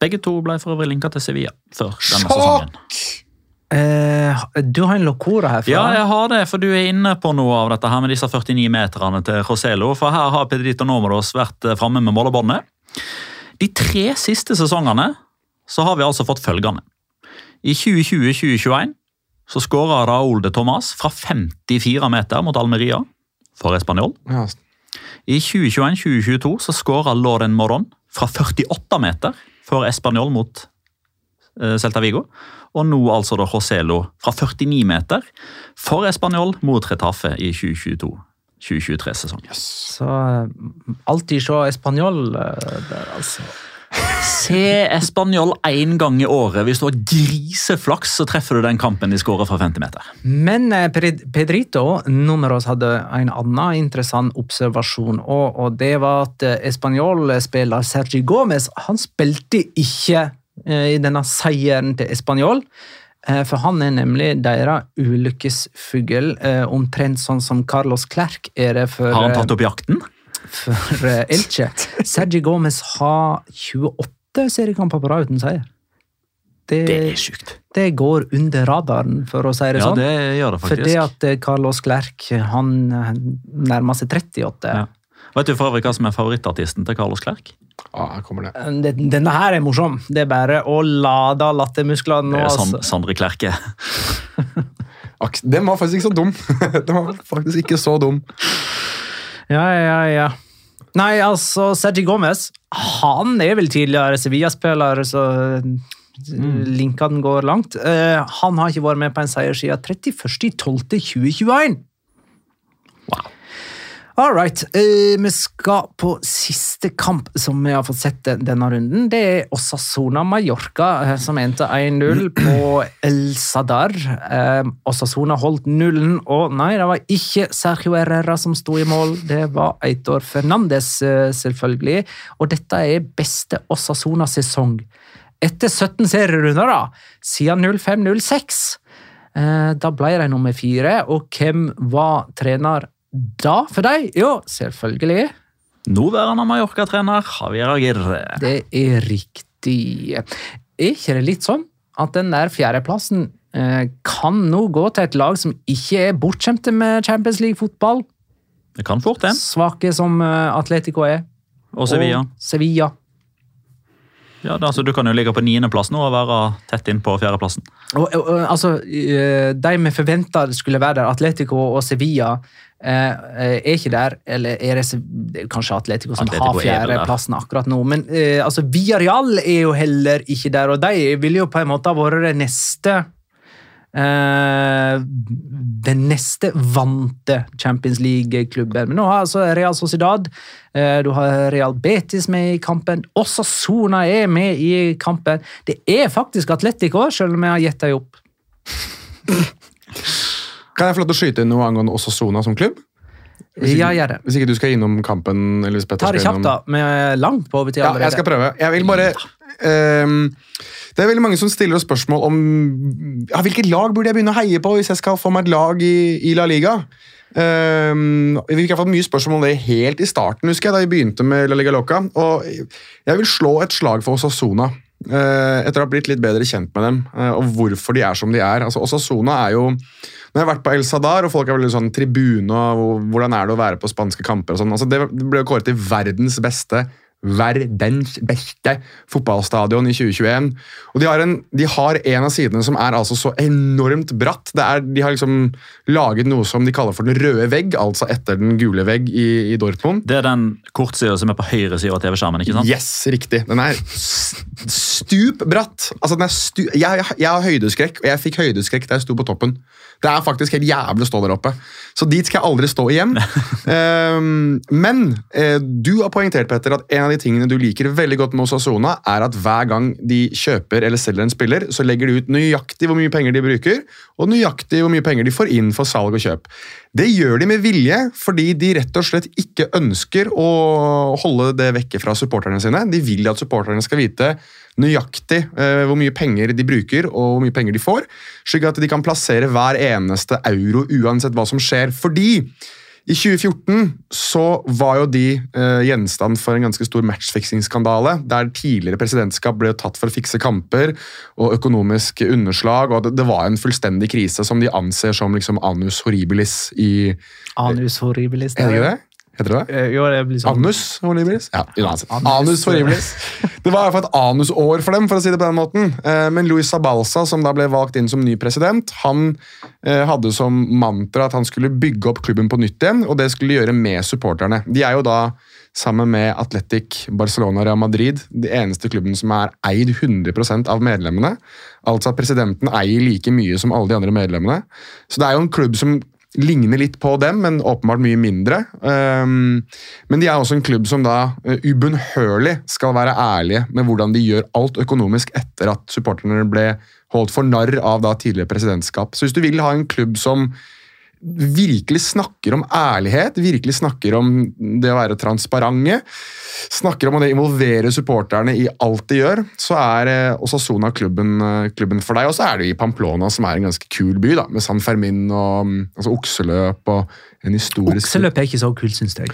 Begge to ble for øvrig linka til Sevilla før denne sesongen. Eh, du har en locora herfra. Ja, jeg har det, for du er inne på noe av dette her med disse 49 meterne til Roselo. For her har Pedrito Normodos vært eh, framme med målebåndet. De tre siste sesongene så har vi altså fått følgende. I 2020-2021 så skåra Raúl de Tomas fra 54 meter mot Almeria for Español. Ja, I 2021-2022 så skåra Lauren Moron fra 48 meter for Español mot eh, Celta Vigo. Og nå altså da Joselo fra 49 meter for Español mot Retafe i 2022-2023-sesongen. Så eh, alltid se Español eh, der, altså. Se Español én gang i året. Hvis du har griseflaks, så treffer du den kampen de skårer fra 50 meter. Men eh, Ped- Pedrito Numeros hadde en annen interessant observasjon, og, og det var at eh, Español-spiller Sergi Gomez han spilte ikke eh, i denne seieren til Español. eh, For han er nemlig deres ulykkesfugl, eh, omtrent sånn som Carlos Clerc er det for, Har han eh, tatt opp jakten? for eh, Elche. [LAUGHS] Sergi Gomez har 28 seriekamper på rad uten seier. Det, Det er sjukt. det går under radaren, for å si det Ja, sånn. det gjør det Fordi at eh, Carlos Clerc han eh, nærmer seg 38. Ja. Vet du for øvrig hva som er favorittartisten til Carlos Clerc? Ja, her kommer det. Eh, Denne her er morsom. Det er bare å lade lattermusklene nå. Det Sand, Altså. Sandre Klerke. [LAUGHS] Den var faktisk ikke så dum. [LAUGHS] Den var faktisk ikke så dum. Ja, ja, ja. Nei, altså, Sergi Gomez han er vel tidligere Sevilla-spiller, så Mm. linkene går langt. Uh, han har ikke vært med på en seier siden 31.12.2021. Wow. All right. eh, vi skal på siste kamp som vi har fått sett denne runden. Det er Osasona Mallorca, eh, som endte 1-0 [CLEARS THROAT] på El Sadar. Eh, Osasona holdt nullen, og nei, det var ikke Sergio Herrera som sto i mål. Det var Eitor Fernandes, selvfølgelig. Og dette er beste Osasona-sesong. Etter 17 serierunder, da, siden 05-06. Eh, Da ble de nummer fire, og hvem var trener da for deg? Jo, selvfølgelig. Nåværende Mallorca-trener Javier Aguirre. Det er riktig. Er ikke det litt sånn at den der fjerdeplassen eh, kan nå gå til et lag som ikke er bortskjemte med Champions League-fotball. Det kan fort det. Svake som eh, Atletico er. Og Sevilla. Og Sevilla. Ja, det, altså, du kan jo ligge på niendeplass nå og være tett inn på fjerdeplassen. Og, og, altså, eh, De vi forventa skulle være der, Atletico og Sevilla, er ikke der. Eller er det, kanskje Atletico som Atletico har er fjerdeplassen akkurat nå. Men eh, altså, Villarreal er jo heller ikke der, og de ville jo på en måte ha vært det neste Uh, Den neste vante Champions League-klubben. Men nå har altså Real Sociedad, uh, du har Real Betis med i kampen, Også Sona er med i kampen. Det er faktisk Atletico, selv om jeg har gitt dem opp. [LAUGHS] Kan jeg få lov til å skyte inn noe angående Osasona som klubb? Hvis ikke, Ja, gjør det. Hvis ikke du skal innom kampen eller hvis Petter Ta det kjapt, da. Vi er langt på overtid Ja, allerede. jeg skal prøve. Jeg vil bare um, Det er veldig mange som stiller oss spørsmål om ja, hvilket lag burde jeg begynne å heie på hvis jeg skal få meg et lag i, i La Liga. Um, vi fikk mye spørsmål om det helt i starten, husker jeg, da vi begynte med La Liga Loca. Og jeg vil slå et slag for Osasona. Uh, etter å ha blitt litt bedre kjent med dem, uh, og hvorfor de er som de er. Altså, Osasona er jo Når jeg har vært på El Sadar, og folk er veldig sånn tribune og hvordan er det å være på spanske kamper og sånn. Altså, det ble jo kåret til verdens beste verdens beste fotballstadion i 2021. Og de har, en, de har en av sidene som er altså så enormt bratt. Det er, de har liksom laget noe som de kaller for den røde vegg, altså etter den gule vegg i, i Dortmund. Det er den kortsida som er på høyre side av TV-skjermen. ikke sant? Yes, riktig. Den er stup bratt. Altså, den er stu jeg, jeg, jeg har høydeskrekk, og jeg fikk høydeskrekk da jeg sto på toppen. Det er faktisk helt jævlig å stå der oppe. Så dit skal jeg aldri stå igjen. [LAUGHS] Ehm, men eh, du har poengtert Petter, at en av de tingene du liker veldig godt med Osasona, er at hver gang de kjøper eller selger en spiller, så legger de ut nøyaktig hvor mye penger de bruker, og nøyaktig hvor mye penger de får inn for salg og kjøp. Det gjør de med vilje, fordi de rett og slett ikke ønsker å holde det vekke fra supporterne sine. De vil at supporterne skal vite nøyaktig eh, hvor mye penger de bruker og hvor mye penger de får, slik at de kan plassere hver eneste euro uansett hva som skjer. Fordi i 2014 så var jo de eh, gjenstand for en ganske stor matchfiksingskandale, der tidligere presidentskap ble tatt for å fikse kamper og økonomisk underslag, og det, det var en fullstendig krise som de anser som liksom anus horribilis i Anus horribilis. Det er det? Heter det det? Eh, Jo, det blir sånn. Anus horribilis? Ja, uansett. Anus. Anus horribilis. [LAUGHS] Det var i hvert fall et anusår for dem, for å si det på den måten. Eh, Men Luis Sabalsa, som da ble valgt inn som ny president, han eh, hadde som mantra at han skulle bygge opp klubben på nytt igjen, og det skulle gjøre med supporterne. De er jo da, sammen med Atletic, Barcelona og Real Madrid, de eneste klubben som er eid 100% av medlemmene. Altså at presidenten eier like mye som alle de andre medlemmene. Så det er jo en klubb som ligner litt på dem, men åpenbart mye mindre. Um, men de er også en klubb som da uh, ubønnhørlig skal være ærlige med hvordan de gjør alt økonomisk etter at supporterne ble holdt for narr av da tidligere presidentskap. Så hvis du vil ha en klubb som virkelig snakker om ærlighet, virkelig snakker om det å være transparente, snakker om å involvere supporterne i alt de gjør, så er Osasona klubben, eh, klubben for deg. Og så er det i Pamplona, som er en ganske kul by, da, med San Fermin og mm, altså, okseløp og en historisk Okseløp er ikke så kult, syns jeg.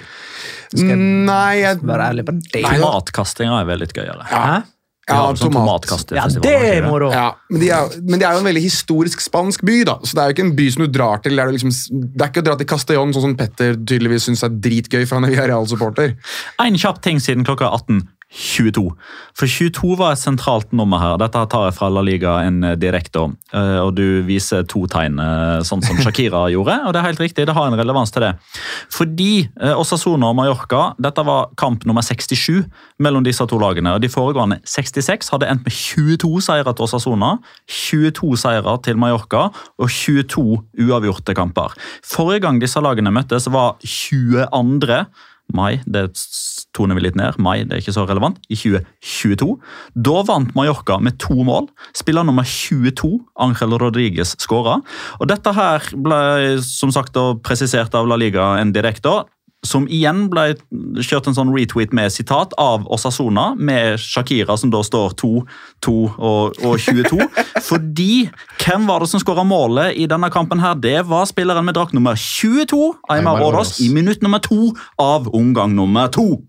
Skal jeg Nei, jeg, være ærlig på det? Matkastinga er vel litt gøyere. Hæ? Ja, ja sånn tomat. ja det er moro! Ja, men, de er, men, de er, jo en veldig historisk spansk by, da. så det er jo ikke en by som du drar til. Det er, liksom, det er ikke å dra til Castellón, sånn som Petter tydeligvis syns er dritgøy, for han er Real-supporter. En kjapp ting siden klokka 18. 22. For 22 var et sentralt nummer her. Dette tar jeg fra La Liga en eh, direkte om. Eh, og du viser to tegn, eh, sånn som [LAUGHS] Shakira gjorde. Og det er helt riktig, det har en relevans til det. Fordi Osasona og Mallorca, dette var kamp nummer 67 mellom disse to lagene. og De foregående 66 hadde endt med 22 seire til Osasona, 22 seire til Mallorca og 22 uavgjorte kamper. Forrige gang disse lagene møttes, var 22 mai. Det toner vi litt ned. Mai det er ikke så relevant. I 2022. Da vant Mallorca med to mål. Spiller nummer 22, Angel Rodriguez, skåra. Dette her ble som sagt presisert av La Liga en direkte som igjen ble kjørt en sånn retweet med sitat av Osasona, med Shakira som da står 2, 2 og, og 22. [LAUGHS] Fordi hvem var det som skåra målet i denne kampen? her? Det var spilleren med drakt nummer 22, Aymar Rådås, i minutt nummer to av omgang nummer to.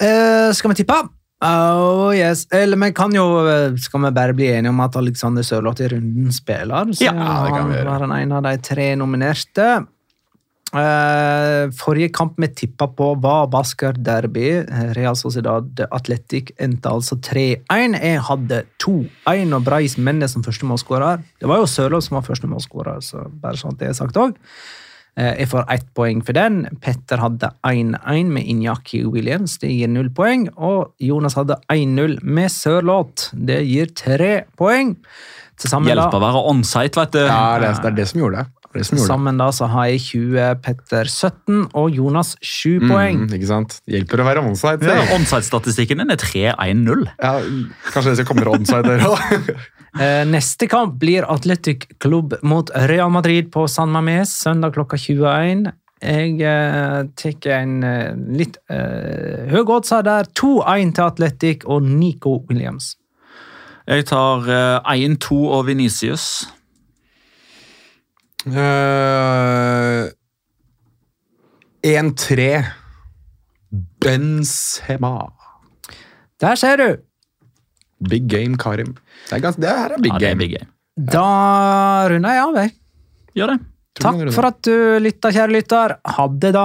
Uh, skal vi tippe? Oh, yes. Eller vi kan jo eh, Skal vi bare bli enige om at Alexander Sørloth i runden spiller? Så Ja, det kan vi gjøre. var han en av de tre nominerte. Eh, forrige kamp vi tippa på, var Basker Derby. Eh, Real Sociedad Atletic endte altså 3-1. Jeg hadde 2-1 og Breis Mendes som første målskårer. Det var jo Sørloth som var første målskårer, så bare sånn at det er sagt òg. Jeg får ett poeng for den. Petter hadde 1-1 med Inyaki Williams. Det gir null poeng. Og Jonas hadde 1-0 med Sørloth. Det gir tre poeng. Da, å være on-site, vet du. Ja, det er det som gjorde det. Til sammen da så har jeg 20, Petter 17 og Jonas 7 poeng. Mm, ikke sant? Hjelper å være onside. Ja, si. On-site-statistikken din er 3-1-0. Ja, kanskje det skal komme onside, der òg? [LAUGHS] Eh, Neste kamp blir Athletic Club mot Real Madrid på San Mames søndag klokka 21. Jeg eh, tar en eh, litt eh, høy oddser der. 2-1 til Athletic og Nico Williams. Jeg tar eh, 1-2 og Venicius. Uh, 1-3. Benzema. Der ser du! Big game, Karim. Det, er ganske, det her er big Ja, game. er big game. Da runder jeg av, jeg. Gjør det. Takk for at du lytta, kjære lytter. Ha det, da.